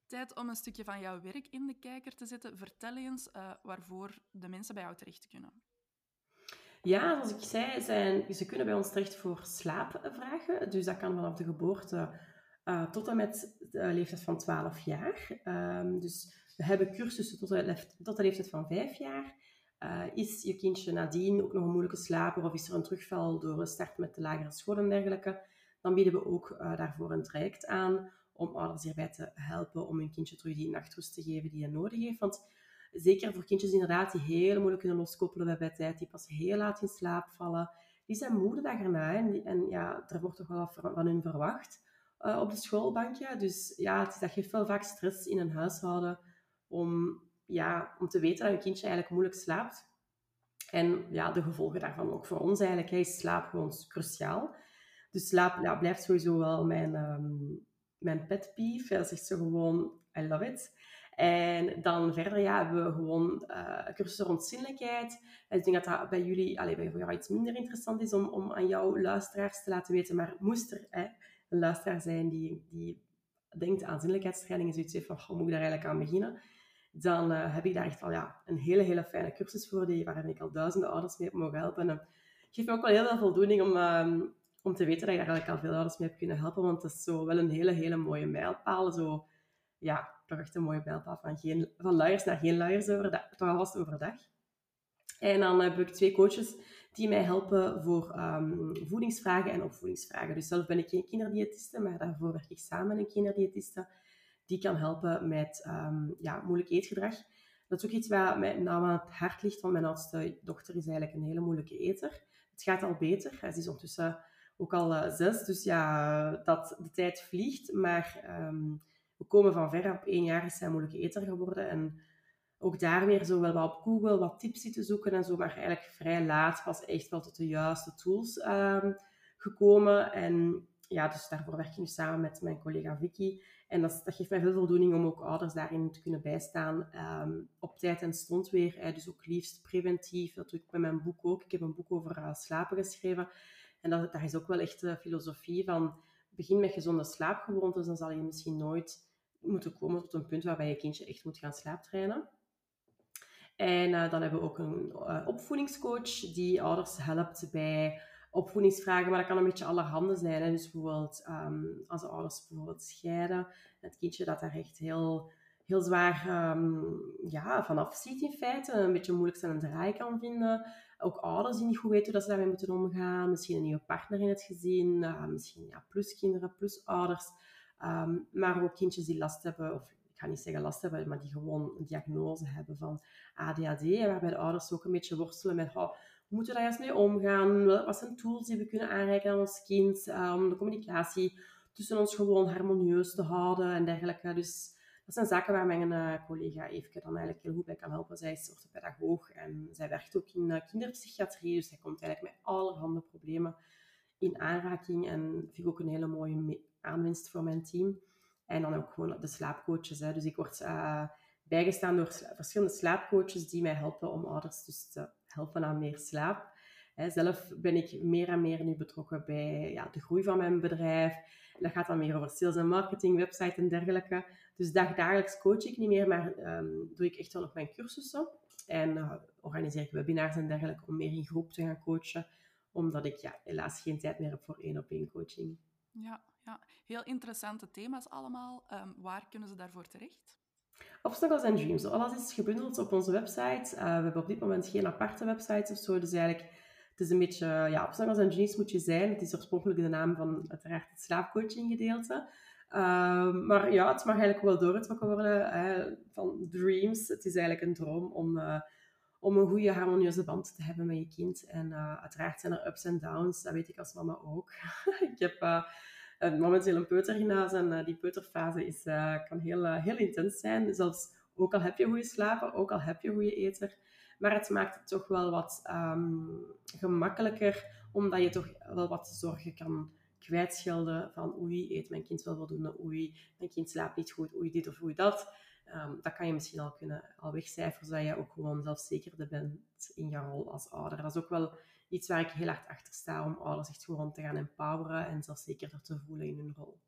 Tijd om een stukje van jouw werk in de kijker te zetten. Vertel eens uh, waarvoor de mensen bij jou terecht kunnen. Ja, zoals ik zei, zijn, ze kunnen bij ons terecht voor slaapvragen. Dus dat kan vanaf de geboorte uh, tot en met de leeftijd van 12 jaar. Um, dus we hebben cursussen tot de, tot leeftijd van 5 jaar. Uh, is je kindje nadien ook nog een moeilijke slaper of is er een terugval door een start met de lagere school en dergelijke, dan bieden we ook daarvoor een traject aan om ouders hierbij te helpen om hun kindje terug die nachtrust te geven die hij nodig heeft. Want zeker voor kindjes inderdaad die heel moeilijk kunnen loskoppelen bij bedtijd, die pas heel laat in slaap vallen, die zijn moe de dag en, en ja, er wordt toch wel van hun verwacht uh, op de schoolbankje. Dus ja, het, dat geeft wel vaak stress in een huishouden om ja, om te weten dat je kindje eigenlijk moeilijk slaapt. En ja, de gevolgen daarvan ook voor ons eigenlijk. Is slaap gewoon cruciaal. Dus slaap ja, blijft sowieso wel mijn, um, mijn pet peeve. Zegt zo gewoon, I love it. En dan verder ja, hebben we gewoon uh, cursussen rond zinnelijkheid. ik denk dat dat bij jullie, allez, bij jou iets minder interessant is om, om aan jouw luisteraars te laten weten. Maar moest er hè, een luisteraar zijn die, die denkt aan zinnelijkheidstraining en zoiets heeft van, hoe moet ik daar eigenlijk aan beginnen? Dan uh, heb ik daar echt al ja, een hele, hele fijne cursus voor, die, waar ik al duizenden ouders mee heb mogen helpen. En het geeft me ook wel heel veel voldoening om, uh, om te weten dat ik daar eigenlijk al veel ouders mee heb kunnen helpen. Want het is zo wel een hele, hele mooie mijlpaal. Zo, ja, toch echt een mooie mijlpaal van, geen, van luiers naar geen luiers overdag, toch alvast overdag. En dan heb ik twee coaches die mij helpen voor um, voedingsvragen en opvoedingsvragen. Dus zelf ben ik geen kinderdiëtiste, maar daarvoor werk ik samen met een kinderdiëtiste die kan helpen met um, ja, moeilijk eetgedrag. Dat is ook iets wat mij nou aan het hart ligt, want mijn oudste dochter is eigenlijk een hele moeilijke eter. Het gaat al beter. Ze is ondertussen ook al uh, zes, dus ja, dat, de tijd vliegt. Maar um, we komen van ver. Op één jaar is zij moeilijke eter geworden. En ook daar weer zo wel wat op Google wat tips te zoeken en zo. Maar eigenlijk vrij laat pas echt wel tot de juiste tools um, gekomen. En ja, dus daarvoor werk ik nu samen met mijn collega Vicky. En dat, geeft mij veel voldoening om ook ouders daarin te kunnen bijstaan. Um, op tijd en stond weer. Dus ook liefst preventief. Dat doe ik met mijn boek ook. Ik heb een boek over uh, slapen geschreven. En dat, daar is ook wel echt de filosofie van... Begin met gezonde slaapgewoontes, dan zal je misschien nooit moeten komen tot een punt waarbij je kindje echt moet gaan slaaptrainen. En uh, dan hebben we ook een uh, opvoedingscoach die ouders helpt bij opvoedingsvragen, maar dat kan een beetje allerhande zijn. Hè. Dus bijvoorbeeld um, als de ouders bijvoorbeeld scheiden, het kindje dat daar echt heel, heel zwaar um, ja, vanaf ziet in feite, een beetje moeilijk zijn draai kan vinden. Ook ouders die niet goed weten hoe dat ze daarmee moeten omgaan. Misschien een nieuwe partner in het gezin, uh, misschien ja, plus kinderen, plus ouders. Um, maar ook kindjes die last hebben, of ik ga niet zeggen last hebben, maar die gewoon een diagnose hebben van ADHD. Waarbij de ouders ook een beetje worstelen met oh, hoe moeten we daar eens mee omgaan? Wat zijn tools die we kunnen aanreiken aan ons kind uh, om de communicatie tussen ons gewoon harmonieus te houden en dergelijke. Dus dat zijn zaken waar mijn uh, collega Eefke dan eigenlijk heel goed bij kan helpen. Zij is orthopedagoog en zij werkt ook in uh, kinderpsychiatrie, dus zij komt eigenlijk met allerhande problemen in aanraking en vind ik ook een hele mooie aanwinst voor mijn team. En dan ook gewoon de slaapcoaches. Hè. Dus ik word uh, bijgestaan door verschillende slaapcoaches die mij helpen om ouders dus te helpen aan meer slaap. Hè, zelf ben ik meer en meer nu betrokken bij ja, de groei van mijn bedrijf. dat gaat dan meer over sales en marketing, website en dergelijke. Dus dagelijks coach ik niet meer, maar um, doe ik echt wel nog mijn cursussen. En uh, organiseer ik webinars en dergelijke om meer in groep te gaan coachen. Omdat ik ja, helaas geen tijd meer heb voor één op één coaching. Ja, ja, heel interessante thema's allemaal. Um, waar kunnen ze daarvoor terecht? Obstacles and Dreams. Alles is gebundeld op onze website. Uh, we hebben op dit moment geen aparte website of zo. Dus eigenlijk, het is een beetje... Ja, Obstacles and Dreams moet je zijn. Het is oorspronkelijk de naam van uiteraard het slaapcoaching gedeelte. Uh, maar ja, het mag eigenlijk wel doorgetrokken worden hè, van dreams. Het is eigenlijk een droom om, uh, om een goede harmonieuze band te hebben met je kind. En uh, uiteraard zijn er ups en downs, dat weet ik als mama ook. ik heb uh, momenteel een peuter en uh, die peuterfase is, kan heel, heel intens zijn. Zelfs ook al heb je goede slapen, ook al heb je goede eter. Maar het maakt het toch wel wat um, gemakkelijker, omdat je toch wel wat zorgen kan kwijtschelden van oei, eet mijn kind wel voldoende, oei, mijn kind slaapt niet goed, oei dit of oei dat. Um, dat kan je misschien al kunnen al wegcijferen, zodat je ook gewoon zelfzekerder bent in je rol als ouder. Dat is ook wel iets waar ik heel hard achter sta om ouders echt gewoon te gaan empoweren en zelfzekerder te voelen in hun rol.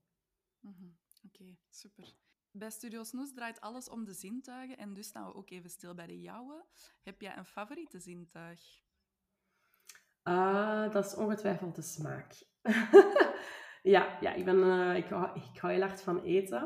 Mm -hmm. Oké, okay, super. Bij Studio Snoes draait alles om de zintuigen en dus staan we ook even stil bij de jouwe. Heb jij een favoriete zintuig? Uh, dat is ongetwijfeld de smaak. ja, ja, ik, ben, uh, ik, hou, ik hou heel hard van eten.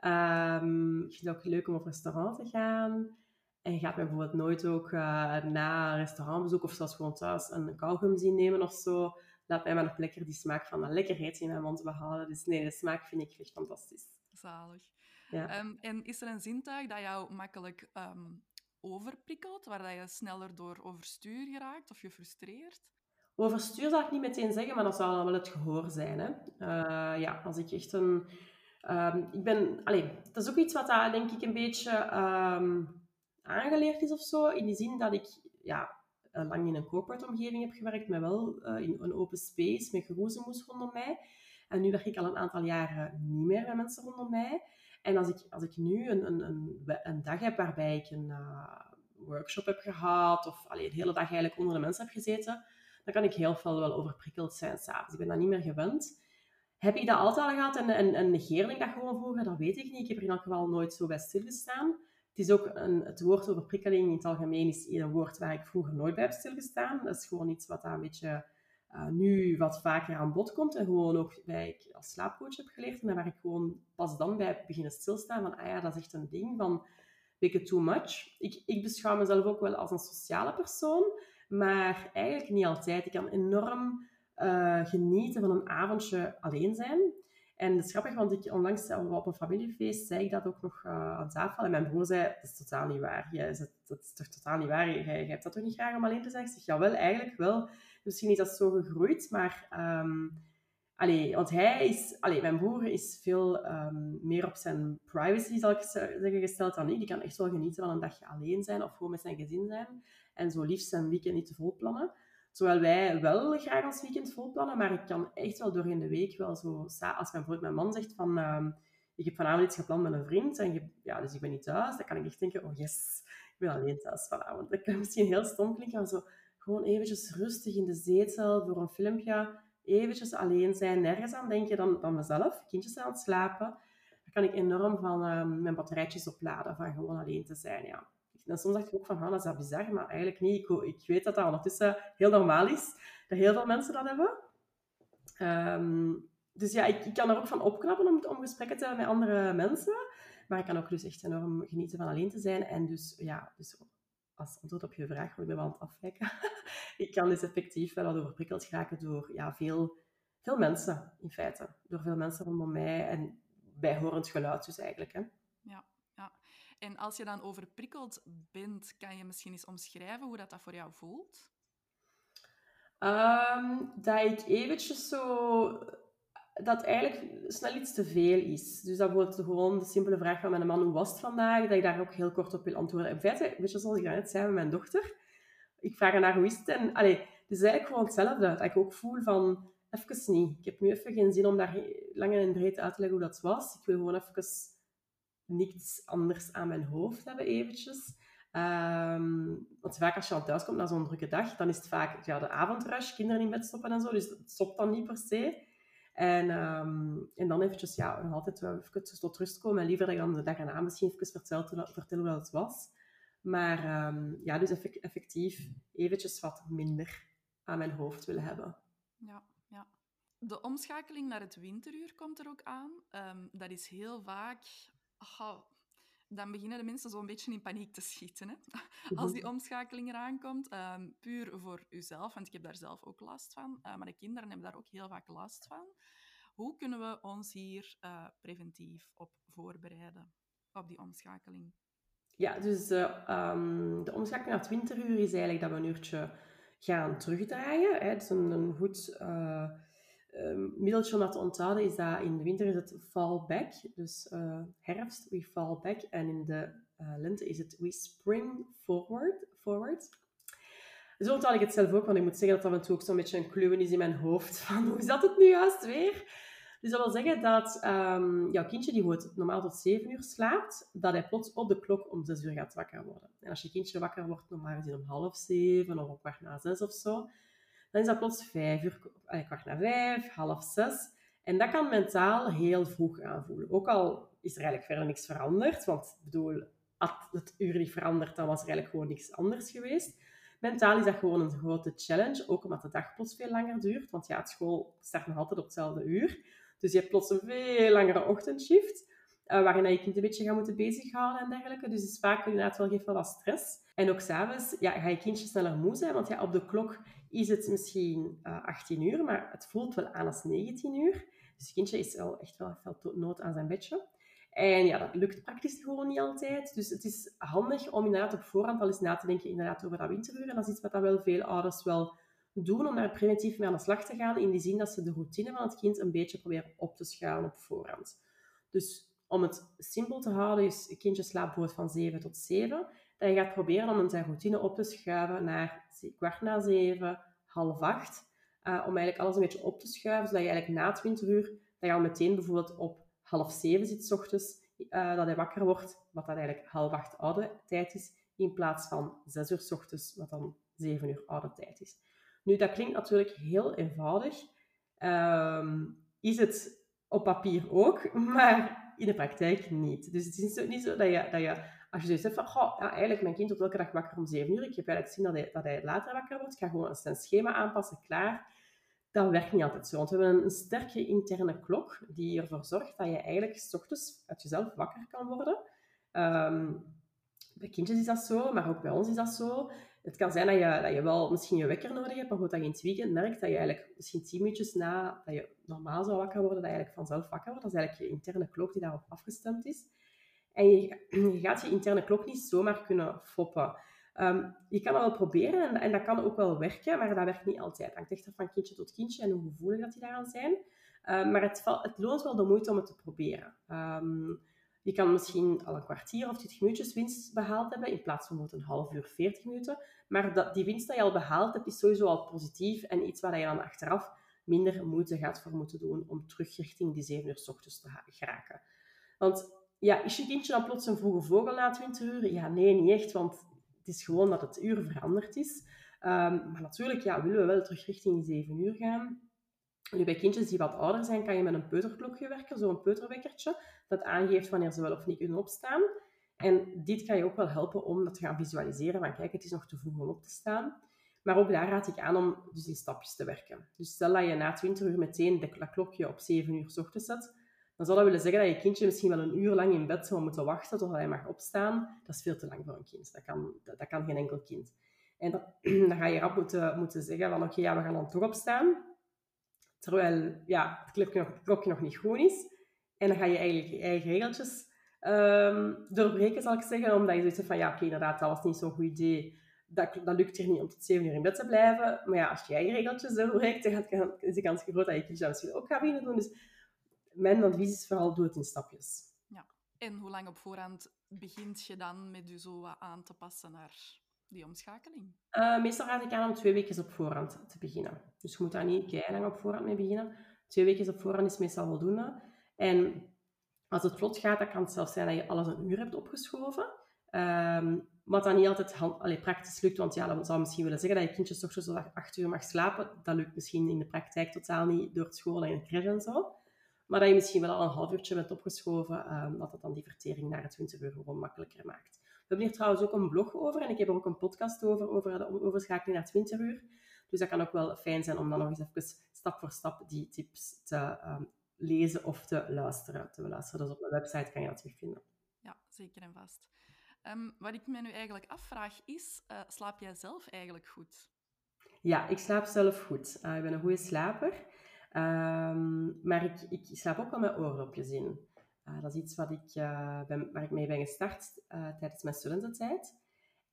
Um, ik vind het ook leuk om op restaurant te gaan. En je gaat bijvoorbeeld nooit ook uh, na een restaurantbezoek of zelfs gewoon thuis een kauwgum zien nemen of zo. Laat mij maar nog lekker die smaak van dat lekkerheid in mijn mond behouden. Dus nee, de smaak vind ik echt fantastisch. Zalig. Ja. Um, en is er een zintuig dat jou makkelijk um, overprikkelt, waar dat je sneller door overstuur geraakt of je frustreert? Overstuur zou ik niet meteen zeggen, maar dat dan wel het gehoor zijn. Hè? Uh, ja, als ik echt een... Um, ik ben... Allee, dat is ook iets wat daar denk ik een beetje aangeleerd is of zo. In die zin dat ik ja, eh, lang in een corporate omgeving heb gewerkt, maar wel uh, in een open space met geroezemoes rondom mij. En nu werk ik al een aantal jaren niet meer met mensen rondom mij. En als ik, als ik nu een, een, een, een dag heb waarbij ik een workshop heb gehad, of allee, de hele dag eigenlijk onder de mensen heb gezeten, dan kan ik heel veel wel overprikkeld zijn s'avonds. Ik ben dat niet meer gewend. Heb ik dat altijd al gehad en, en, en negeerde ik dat gewoon vroeger? Dat weet ik niet. Ik heb er in elk geval nooit zo bij stilgestaan. Het is ook een, het woord overprikkeling in het algemeen is een woord waar ik vroeger nooit bij heb stilgestaan. Dat is gewoon iets wat daar een beetje uh, nu wat vaker aan bod komt. En gewoon ook bij ik als slaapcoach heb geleerd. En waar ik gewoon pas dan bij beginnen stilstaan van, ah ja, dat is echt een ding van, weet too much. Ik, ik beschouw mezelf ook wel als een sociale persoon. Maar eigenlijk niet altijd. Ik kan enorm uh, genieten van een avondje alleen zijn. En dat is grappig, want ik onlangs op een familiefeest zei ik dat ook nog uh, aan tafel. En mijn broer zei, dat is totaal niet waar. Dat, is toch totaal niet waar? Jij, hebt dat toch niet graag om alleen te zijn? Ik zeg, jawel, eigenlijk wel. Misschien is dat zo gegroeid, maar... Um, allee, want hij is... Allee, mijn broer is veel um, meer op zijn privacy, zal ik zeggen, gesteld dan ik. Die kan echt wel genieten van een dagje alleen zijn of gewoon met zijn gezin zijn. En zo liefst zijn weekend niet te vol plannen. Terwijl wij wel graag ons weekend vol plannen, maar ik kan echt wel doorheen de week wel zo... Als mijn, bijvoorbeeld mijn man zegt van... Uh, ik heb vanavond iets gepland met een vriend, en je, ja, dus ik ben niet thuis. Dan kan ik echt denken, oh yes, ik ben alleen thuis vanavond. Dat kan misschien heel stom klinken, maar zo gewoon eventjes rustig in de zetel voor een filmpje, eventjes alleen zijn, nergens aan denken dan, dan mezelf. Kindjes aan het slapen. Dan kan ik enorm van uh, mijn batterijtjes opladen, van gewoon alleen te zijn, ja. En soms dacht ik ook van, dat is dat bizar, maar eigenlijk niet. Ik, ik, weet dat dat ondertussen heel normaal is, dat heel veel mensen dat hebben. Um, dus ja, ik, ik, kan er ook van opknappen om, om gesprekken te hebben met andere mensen. Maar ik kan ook dus echt enorm genieten van alleen te zijn. En dus, ja, dus als antwoord op je vraag, want ik ben wel aan het afwijken. ik kan dus effectief wel overprikkeld geraken door ja, veel, veel mensen, in feite. Door veel mensen rondom mij en bijhorend geluid dus eigenlijk. Hè. Ja. En als je dan overprikkeld bent, kan je misschien eens omschrijven hoe dat, dat voor jou voelt? Um, dat ik eventjes zo... Dat eigenlijk snel iets te veel is. Dus dat wordt gewoon de simpele vraag van mijn man, hoe was het vandaag? Dat ik daar ook heel kort op wil antwoorden. In feite, weet je, zoals ik net zei met mijn dochter. Ik vraag haar, hoe is het? En, het is eigenlijk gewoon hetzelfde. Dat ik ook voel van, even niet. Ik heb nu even geen zin om daar lang en breed uit te leggen hoe dat was. Ik wil gewoon even niets anders aan mijn hoofd hebben eventjes. Um, want vaak als je al thuis komt na zo'n drukke dag, dan is het vaak ja, de avondrush, kinderen in bed stoppen en zo. Dus het stopt dan niet per se. En, um, en dan eventjes, ja, nog altijd even tot rust komen. En liever dat ik dan de dag erna misschien even vertel, vertellen hoe het was. Maar um, ja, dus effectief eventjes wat minder aan mijn hoofd willen hebben. Ja, ja. De omschakeling naar het winteruur komt er ook aan. dat is heel vaak dan beginnen de mensen zo'n beetje in paniek te schieten. Hè? Als die omschakeling eraan komt, um, puur voor uzelf, want ik heb daar zelf ook last van, uh, maar de kinderen hebben daar ook heel vaak last van. Hoe kunnen we ons hier uh, preventief op voorbereiden, op die omschakeling? Ja, dus uh, um, de omschakeling naar het winteruur is eigenlijk dat we een uurtje gaan terugdraaien. Hè. Het is een, een goed um, middeltje om dat te onthouden is dat in de winter is het fall back. Dus uh, herfst, we fall back. En in de uh, lente is het we spring forward. forward. Zo onthoud ik het zelf ook, want ik moet zeggen dat af en toe ook zo'n beetje een kluwen is in mijn hoofd. Van, hoe zat het nu juist weer? Dus dat wil zeggen dat um, jouw kindje, die wordt normaal tot 7 uur slaapt, dat hij plots op de klok om 6 uur gaat wakker worden. En als je kindje wakker wordt, normaal gezien om half 7 of op kwart na 6 of zo, dan is dat plots vijf uur, kwart na vijf, half zes. En dat kan mentaal heel vroeg aanvoelen. Ook al is er eigenlijk verder niks veranderd, want ik bedoel, als het uur niet veranderd, dan was er eigenlijk gewoon niks anders geweest. Mentaal is dat gewoon een grote challenge, ook omdat de dag plots veel langer duurt. Want ja, het school start nog altijd op hetzelfde uur. Dus je hebt plots een veel langere ochtendshift, uh, waarin je kind een beetje gaat moeten bezighouden en dergelijke. Dus het is vaak inderdaad wel, geeft wel wat stress. En ook s'avonds ja, ga je kindje sneller moe zijn, want ja, op de klok is het misschien uh, eh, 18 uur, maar het voelt wel aan als 19 uur. Dus het kindje is wel echt wel veel nood aan zijn bedje. En ja, dat lukt praktisch gewoon niet altijd. Dus het is handig om inderdaad op voorhand al eens na te denken inderdaad over dat winteruur. En dat is iets wat dat wel veel ouders wel doen om daar preventief mee aan de slag te gaan. In die zin dat ze de routine van het kind een beetje proberen op te schuiven op voorhand. Dus om het simpel te houden, een kindje slaapt bijvoorbeeld van 7 tot 7 dat je gaat proberen om zijn routine op te schuiven naar kwart na zeven, half acht. Uh, om eigenlijk alles een beetje op te schuiven, zodat je eigenlijk na het winteruur, dat je al meteen bijvoorbeeld op half zeven zit, s ochtends, uh, dat hij wakker wordt, wat dat eigenlijk half acht oude tijd is, in plaats van zes uur s ochtends, wat dan zeven uur oude tijd is. Nu, dat klinkt natuurlijk heel eenvoudig. Um, is het op papier ook, maar in de praktijk niet. Dus het is niet zo dat je, dat je als je zoiets hebt van, eigenlijk mijn kind wordt elke dag wakker om 7 uur, ik heb eigenlijk gezien dat hij, dat hij later wakker wordt, ik ga gewoon een schema aanpassen, klaar. Dat werkt niet altijd zo, want we hebben een, sterke interne klok die ervoor zorgt dat je eigenlijk s ochtends uit jezelf wakker kan worden. Um, bij kindjes is dat zo, maar ook bij ons is dat zo. Het kan zijn dat je, dat je wel misschien je wekker nodig hebt, maar goed, dat je in het merkt dat je eigenlijk misschien tien minuutjes na dat je normaal zou wakker worden, dat je eigenlijk vanzelf wakker wordt. Dat is eigenlijk je interne klok die daarop afgestemd is. En je, gaat je interne klok niet zomaar kunnen foppen. Ehm, je kan dat wel proberen en, en, dat kan ook wel werken, maar dat werkt niet altijd. Het hangt echt van kindje tot kindje en hoe gevoelig dat die daaraan zijn. Um, maar het, het, loont wel de moeite om het te proberen. Um, je kan misschien al een kwartier of 20 minuutjes winst behaald hebben, in plaats van een half uur, 40 minuten. Maar dat, die winst die je al behaald hebt, is sowieso al positief en iets waar je dan achteraf minder moeite gaat voor moeten doen om terug richting die 7 uur s ochtends te geraken. Want ja, is je kindje dan plots een vroege vogel na 20 uur? Ja, nee, niet echt, want het is gewoon dat het uur veranderd is. Um, maar natuurlijk ja, willen we wel terug richting die 7 uur gaan. Nu, bij kindjes die wat ouder zijn, kan je met een peuterklokje werken, zo'n peuterwekkertje, dat aangeeft wanneer ze wel of niet kunnen opstaan. En dit kan je ook wel helpen om dat te gaan visualiseren, van kijk, het is nog te vroeg om op te staan. Maar ook daar raad ik aan om dus in stapjes te werken. Dus stel dat je na 20 uur meteen dat klokje op 7 uur s ochtends zet, dan zou dat willen zeggen dat je kindje misschien wel een uur lang in bed zou moeten wachten tot hij mag opstaan. Dat is veel te lang voor een kind. Dat kan, dat, kan geen enkel kind. En dan, dan ga je rap moeten, moeten zeggen van oké, ja, we gaan dan toch opstaan. Terwijl ja, het klokje nog, klokje nog niet goed is. En dan ga je eigenlijk je eigen regeltjes um, doorbreken, zal ik zeggen. Omdat je zoiets van, ja, oké, inderdaad, dat was niet zo'n goed idee. Dat, dat lukt hier niet om tot zeven uur in bed te blijven. Maar ja, als je je eigen regeltjes doorbreekt, dan is de kans groot dat je dat misschien ook gaat beginnen doen. Dus mijn advies is vooral, doe het in stapjes. Ja. En hoe lang op voorhand begint je dan met je zo aan te passen naar die omschakeling? Uh, meestal raad ik aan om twee weken op voorhand te beginnen. Dus je moet daar niet lang op voorhand mee beginnen. Twee weken op voorhand is meestal voldoende. En als het vlot gaat, dan kan het zelfs zijn dat je alles een uur hebt opgeschoven. Um, wat dan niet altijd allee, praktisch lukt, want ja, dat zou misschien willen zeggen dat je kindje toch zo acht uur mag slapen. Dat lukt misschien in de praktijk totaal niet door school en de crash en zo. Maar dat je misschien wel al een half uurtje bent opgeschoven, um, dat het dan die vertering naar het 20 uur gewoon makkelijker maakt. We hebben hier trouwens ook een blog over en ik heb er ook een podcast over, over de overschakeling naar 20 uur. Dus dat kan ook wel fijn zijn om dan nog eens even stap voor stap die tips te um, lezen of te luisteren. Te luisteren. Dus op mijn website kan je dat terugvinden. Ja, zeker en vast. Um, wat ik me nu eigenlijk afvraag is, uh, slaap jij zelf eigenlijk goed? Ja, ik slaap zelf goed. Uh, ik ben een goede slaper. Um, maar ik, ik slaap ook wel met oordopjes in. Uh, dat is iets wat ik, ben, waar ik mee ben gestart tijdens mijn studententijd.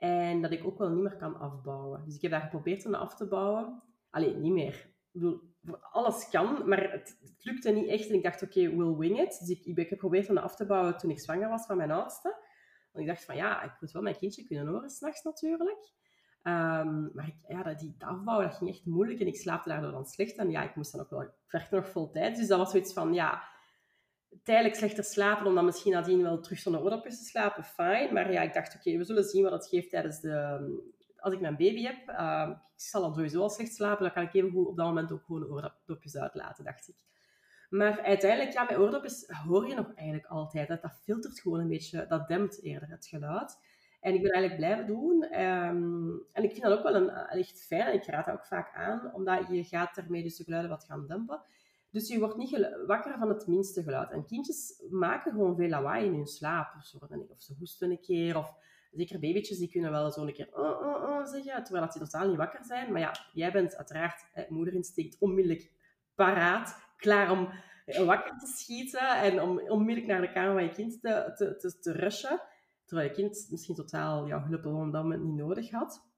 En dat ik ook wel niet meer kan afbouwen. Dus ik heb daar geprobeerd om af te bouwen. Alleen niet meer. Ik bedoel, alles kan, maar het, lukte niet echt. En ik dacht, oké, okay, we'll wing it. Dus ik, heb geprobeerd om af te bouwen toen ik zwanger was van mijn oudste. Want ik dacht van, ja, ik moet wel mijn kindje kunnen horen s'nachts natuurlijk. Um, maar ik, ja, dat, die afbouwen, dat ging echt moeilijk. En ik slaapte daardoor dan slecht. En ja, ik moest dan ook wel... Ik nog vol tijd. Dus dat was zoiets van, ja... Tijdelijk slechter slapen, om dan misschien nadien wel terug zonder oordopjes te slapen, fijn. Maar ja, ik dacht, oké, we zullen zien wat het geeft tijdens de als ik mijn baby heb, uh, ik zal dan sowieso al slecht slapen, dan kan ik even goed op dat moment ook gewoon oordopjes uitlaten, dacht ik. Maar uiteindelijk, ja, met oordopjes hoor je nog eigenlijk altijd. Dat, dat filtert gewoon een beetje, dat dempt eerder het geluid. En ik ben eigenlijk blijven doen. Um, en ik vind dat ook wel een, echt fijn. En ik raad dat ook vaak aan, omdat je gaat daarmee dus de geluiden wat gaan dempen. Dus je wordt niet wakker van het minste geluid. En kindjes maken gewoon veel lawaai in hun slaap. Of ze, of ze hoesten een keer, of zeker babytjes, die kunnen wel zo een keer oh, oh, oh zeggen, terwijl dat die totaal niet wakker zijn. Maar ja, jij bent uiteraard, eh, moederinstinct, onmiddellijk paraat, klaar om eh, wakker te schieten en om onmiddellijk naar de kamer van je kind te, te, te, te rushen. Terwijl je kind misschien totaal jouw hulp op dat moment niet nodig had.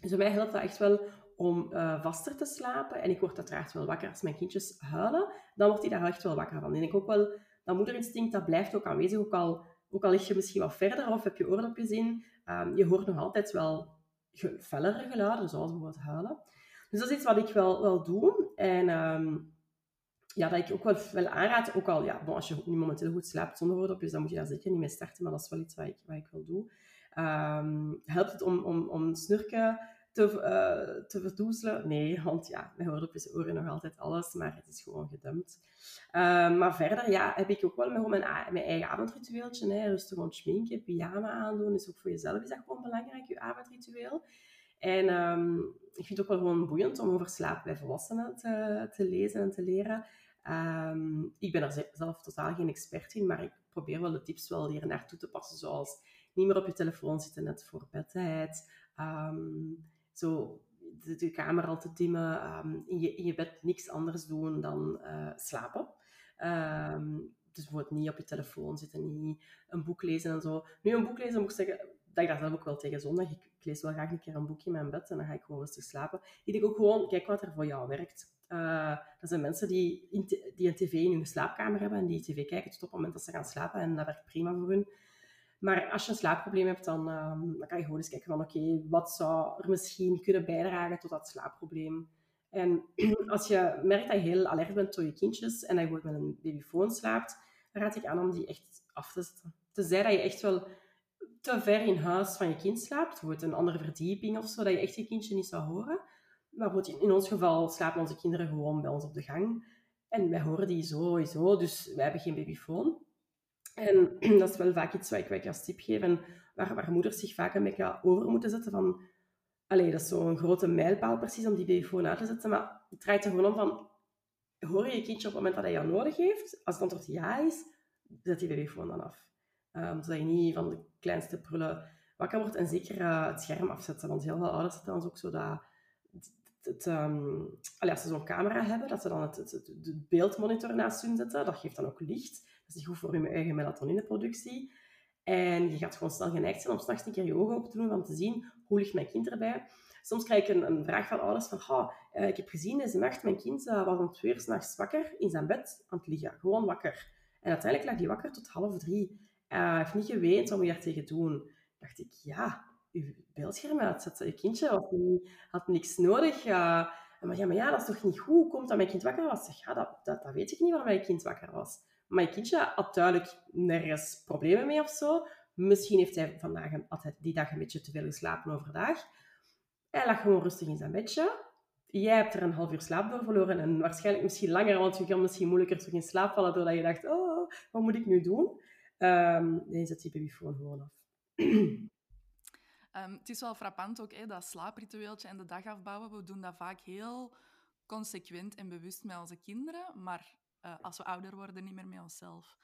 Dus bij mij helpt dat echt wel om uh, vaster te slapen. En ik word uiteraard wel wakker als mijn kindjes huilen. Dan wordt hij daar echt wel wakker van. En ik ook wel, dat moederinstinct, dat blijft ook aanwezig. Ook al ook al lig je misschien wat verder of heb je oordopjes in, um, je hoort nog altijd wel fellere geluiden, zoals bijvoorbeeld huilen. Dus dat is iets wat ik wel, wel doe. En um, ja, dat ik ook wel, wel aanraad, ook al, ja, als je nu momenteel goed slaapt zonder oordopjes, dan moet je daar zeker niet mee starten, maar dat is wel iets wat ik, wat ik wil doen. Ehm, helpt het om, om, om snurken te, uh, te verdoezelen? Nee, want ja, mijn oordopjes horen nog altijd alles, maar het is gewoon gedumpt. Ehm, maar verder ja, heb ik ook wel mijn, eigen avondritueeltje. Hè. Rustig ontschminken, pyjama aandoen. Dus ook voor jezelf is dat gewoon belangrijk, je avondritueel. En um, ik vind het ook wel gewoon boeiend om over slaap bij volwassenen te, te lezen en te leren. Um, ik ben er zelf totaal geen expert in, maar ik probeer wel de tips wel hier naar toe te passen, zoals niet meer op je telefoon zitten net voor bedtijd, um, zo de, de, kamer al te dimmen, um, in, je, in je bed niks anders doen dan uh, slapen. dus bijvoorbeeld niet op je telefoon zitten, niet een boek lezen en zo. Nu, een boek lezen moet ik zeggen, dat ik daar zelf ook wel tegen zondag. Ik, ik, lees wel graag een keer een boekje in mijn bed en dan ga ik gewoon rustig slapen. Ik denk ook gewoon, kijk wat er voor jou werkt. Uh, dat zijn mensen die, die een tv in hun slaapkamer hebben en die tv kijken tot op het moment dat ze gaan slapen en dat werkt prima voor hun. Maar als je een slaapprobleem hebt, dan, um, dan kan je gewoon eens kijken van oké, wat zou er misschien kunnen bijdragen tot dat slaapprobleem. En als je merkt dat je heel alert bent door je kindjes en dat je met een babyfoon slaapt, dan raad ik aan om die echt af te zetten. Tenzij dat je echt wel te ver in huis van je kind slaapt, bijvoorbeeld een andere verdieping of zo, dat je echt je kindje niet zou horen. Maar in ons geval slapen onze kinderen gewoon bij ons op de gang. En wij horen die sowieso, dus wij hebben geen babyfoon. En dat is wel vaak iets wat ik, wat als tip geef en waar, waar moeders zich vaak een beetje over moeten zetten van... Allee, dat is zo'n grote mijlpaal precies om die babyfoon uit te zetten, maar het draait er gewoon om van... Hoor je je kindje op het moment dat hij jou nodig heeft? Als het antwoord ja is, zet die babyfoon dan af. Um, zodat je niet van de kleinste prullen wakker wordt. En zeker uh, het scherm afzetten, want heel veel ouders zetten dan ook zo dat um, als ze zo'n camera hebben, dat ze dan het, het, beeldmonitor naast hun zetten. Dat geeft dan ook licht. Dat is goed voor je eigen melatonineproductie. En je gaat gewoon snel geneigd zijn om s'nachts een keer je ogen open te doen om te zien hoe ligt mijn kind erbij. Soms krijg ik een, vraag van ouders van uh, ik heb gezien deze nacht, mijn kind uh, was om twee uur s'nachts wakker in zijn bed aan het liggen. Gewoon wakker. En uiteindelijk lag hij wakker tot half drie. Uh, hij heeft niet geweend, wat moet je daartegen doen? dacht ik, ja, je beeldscherm uitzetten. Je kindje had, niet, had niks nodig. Uh, maar ja, maar ja, dat is toch niet goed? Komt dat mijn kind wakker was? Ja, dat, dat, dat weet ik niet waarom mijn kind wakker was. Maar je kindje had duidelijk nergens problemen mee of zo. Misschien heeft hij vandaag hij die dag een beetje te veel geslapen overdag. Hij lag gewoon rustig in zijn bedje. Jij hebt er een half uur slaap door verloren en waarschijnlijk misschien langer, want je kan misschien moeilijker terug in slaap vallen doordat je dacht, oh, wat moet ik nu doen? Um, dan zet die babyfoon gewoon af. Um, het is wel frappant ook, hè, dat slaapritueeltje en de dag afbouwen. We doen dat vaak heel consequent en bewust met onze kinderen, maar uh, als we ouder worden, niet meer met onszelf.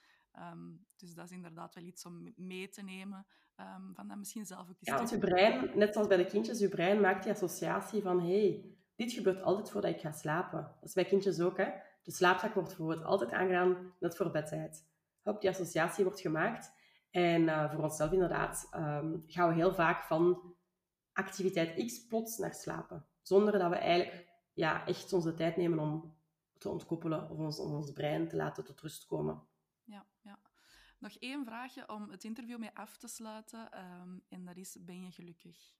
Um, dus dat is inderdaad wel iets om mee te nemen. Um, van dat misschien zelf ook eens Ja, want je brein, net zoals bij de kindjes, je brein maakt die associatie van hey, dit gebeurt altijd voordat ik ga slapen. Dat is bij kindjes ook, hè. De slaapzak wordt bijvoorbeeld altijd aangedaan net voor bedtijd. Hop, die associatie wordt gemaakt. En uh, voor onszelf inderdaad um, gaan we heel vaak van activiteit X plots naar slapen. Zonder dat we eigenlijk ja, echt onze tijd nemen om te ontkoppelen of ons, ons brein te laten tot rust komen. Ja, ja. Nog één vraagje om het interview mee af te sluiten. Um, en dat is, ben je gelukkig?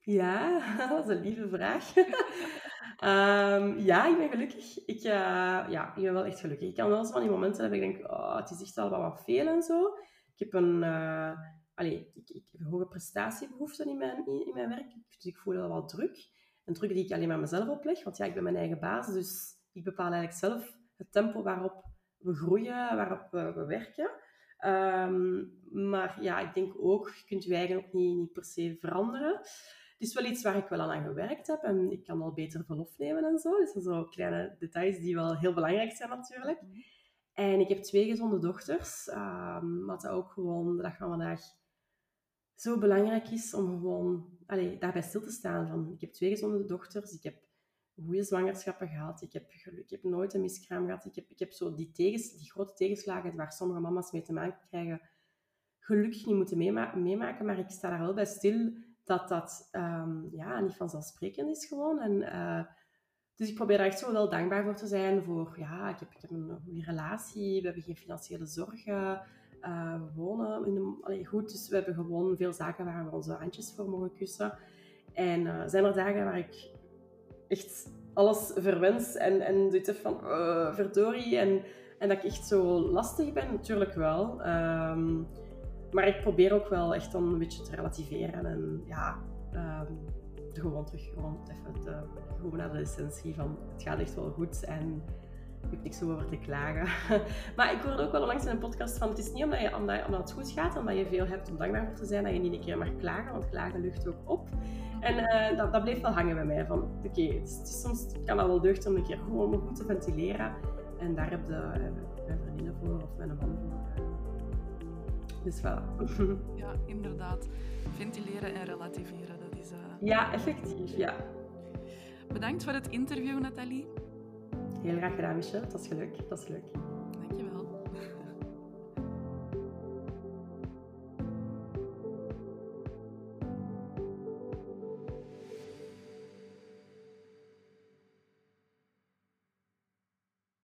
Ja, dat is een lieve vraag. um, ja, ik ben gelukkig. Ik, uh, ja, ik ben wel echt gelukkig. Ik kan wel eens van die momenten hebben ik denk, oh, het is echt wel wat veel en zo. Ik heb een, uh, allee, ik, ik, heb hoge prestatiebehoeften in mijn, in, in, mijn werk. Dus ik voel wel wat druk. Een druk die ik alleen maar mezelf opleg. Want ja, ik ben mijn eigen baas. Dus ik bepaal eigenlijk zelf het tempo waarop we groeien, waarop we, we werken. Um, maar ja, ik denk ook, je kunt je eigen ook niet, niet per se veranderen. Het is wel iets waar ik wel aan gewerkt heb en ik kan al beter verlof nemen en zo. Dus dat zijn zo kleine details die wel heel belangrijk zijn natuurlijk. Mhm. En ik heb twee gezonde dochters, um, wat ook gewoon de dag van vandaag zo belangrijk is om gewoon allee, daarbij stil te staan. Van, ik heb twee gezonde dochters, ik heb goede zwangerschappen gehad, ik heb, ik heb nooit een miskraam gehad, ik heb, ik heb zo die, tegens, die grote tegenslagen waar sommige mama's mee te maken krijgen, gelukkig niet moeten meemaken, maar ik sta daar wel bij stil dat dat um, ja, niet vanzelfsprekend is gewoon. En... Uh, dus ik probeer daar echt zo wel dankbaar voor te zijn. Voor, ja, ik heb, ik heb een goede relatie, we hebben geen financiële zorgen. Uh, we wonen in de, allee, goed, dus we hebben gewoon veel zaken waar we onze handjes voor mogen kussen. En uh, zijn er dagen waar ik echt alles verwens en, en zoiets heb van uh, verdorie. En, en dat ik echt zo lastig ben, natuurlijk wel. Ehm, maar ik probeer ook wel echt dan een beetje te relativeren. En ja, um, gewoon terug gewoon even te, gewoon naar de essentie van het gaat echt wel goed. En je hebt niks over te klagen. maar ik hoorde ook wel langs in een podcast van het is niet omdat, je, omdat, omdat het goed gaat, omdat je veel hebt om dankbaar voor te zijn, dat je niet een keer mag klagen, want klagen lucht ook op. En uh, dat, dat bleef wel hangen bij mij. Van oké, okay, soms kan dat wel deugd om een keer gewoon goed te ventileren. En daar heb je uh, mijn vriendinnen voor of mijn man voor. Dus voilà. ja, inderdaad. Ventileren en relativeren, dat is... Uh... Ja, effectief, ja. Bedankt voor het interview, Nathalie. Heel graag gedaan, Michel. Dat is leuk. Dat is leuk.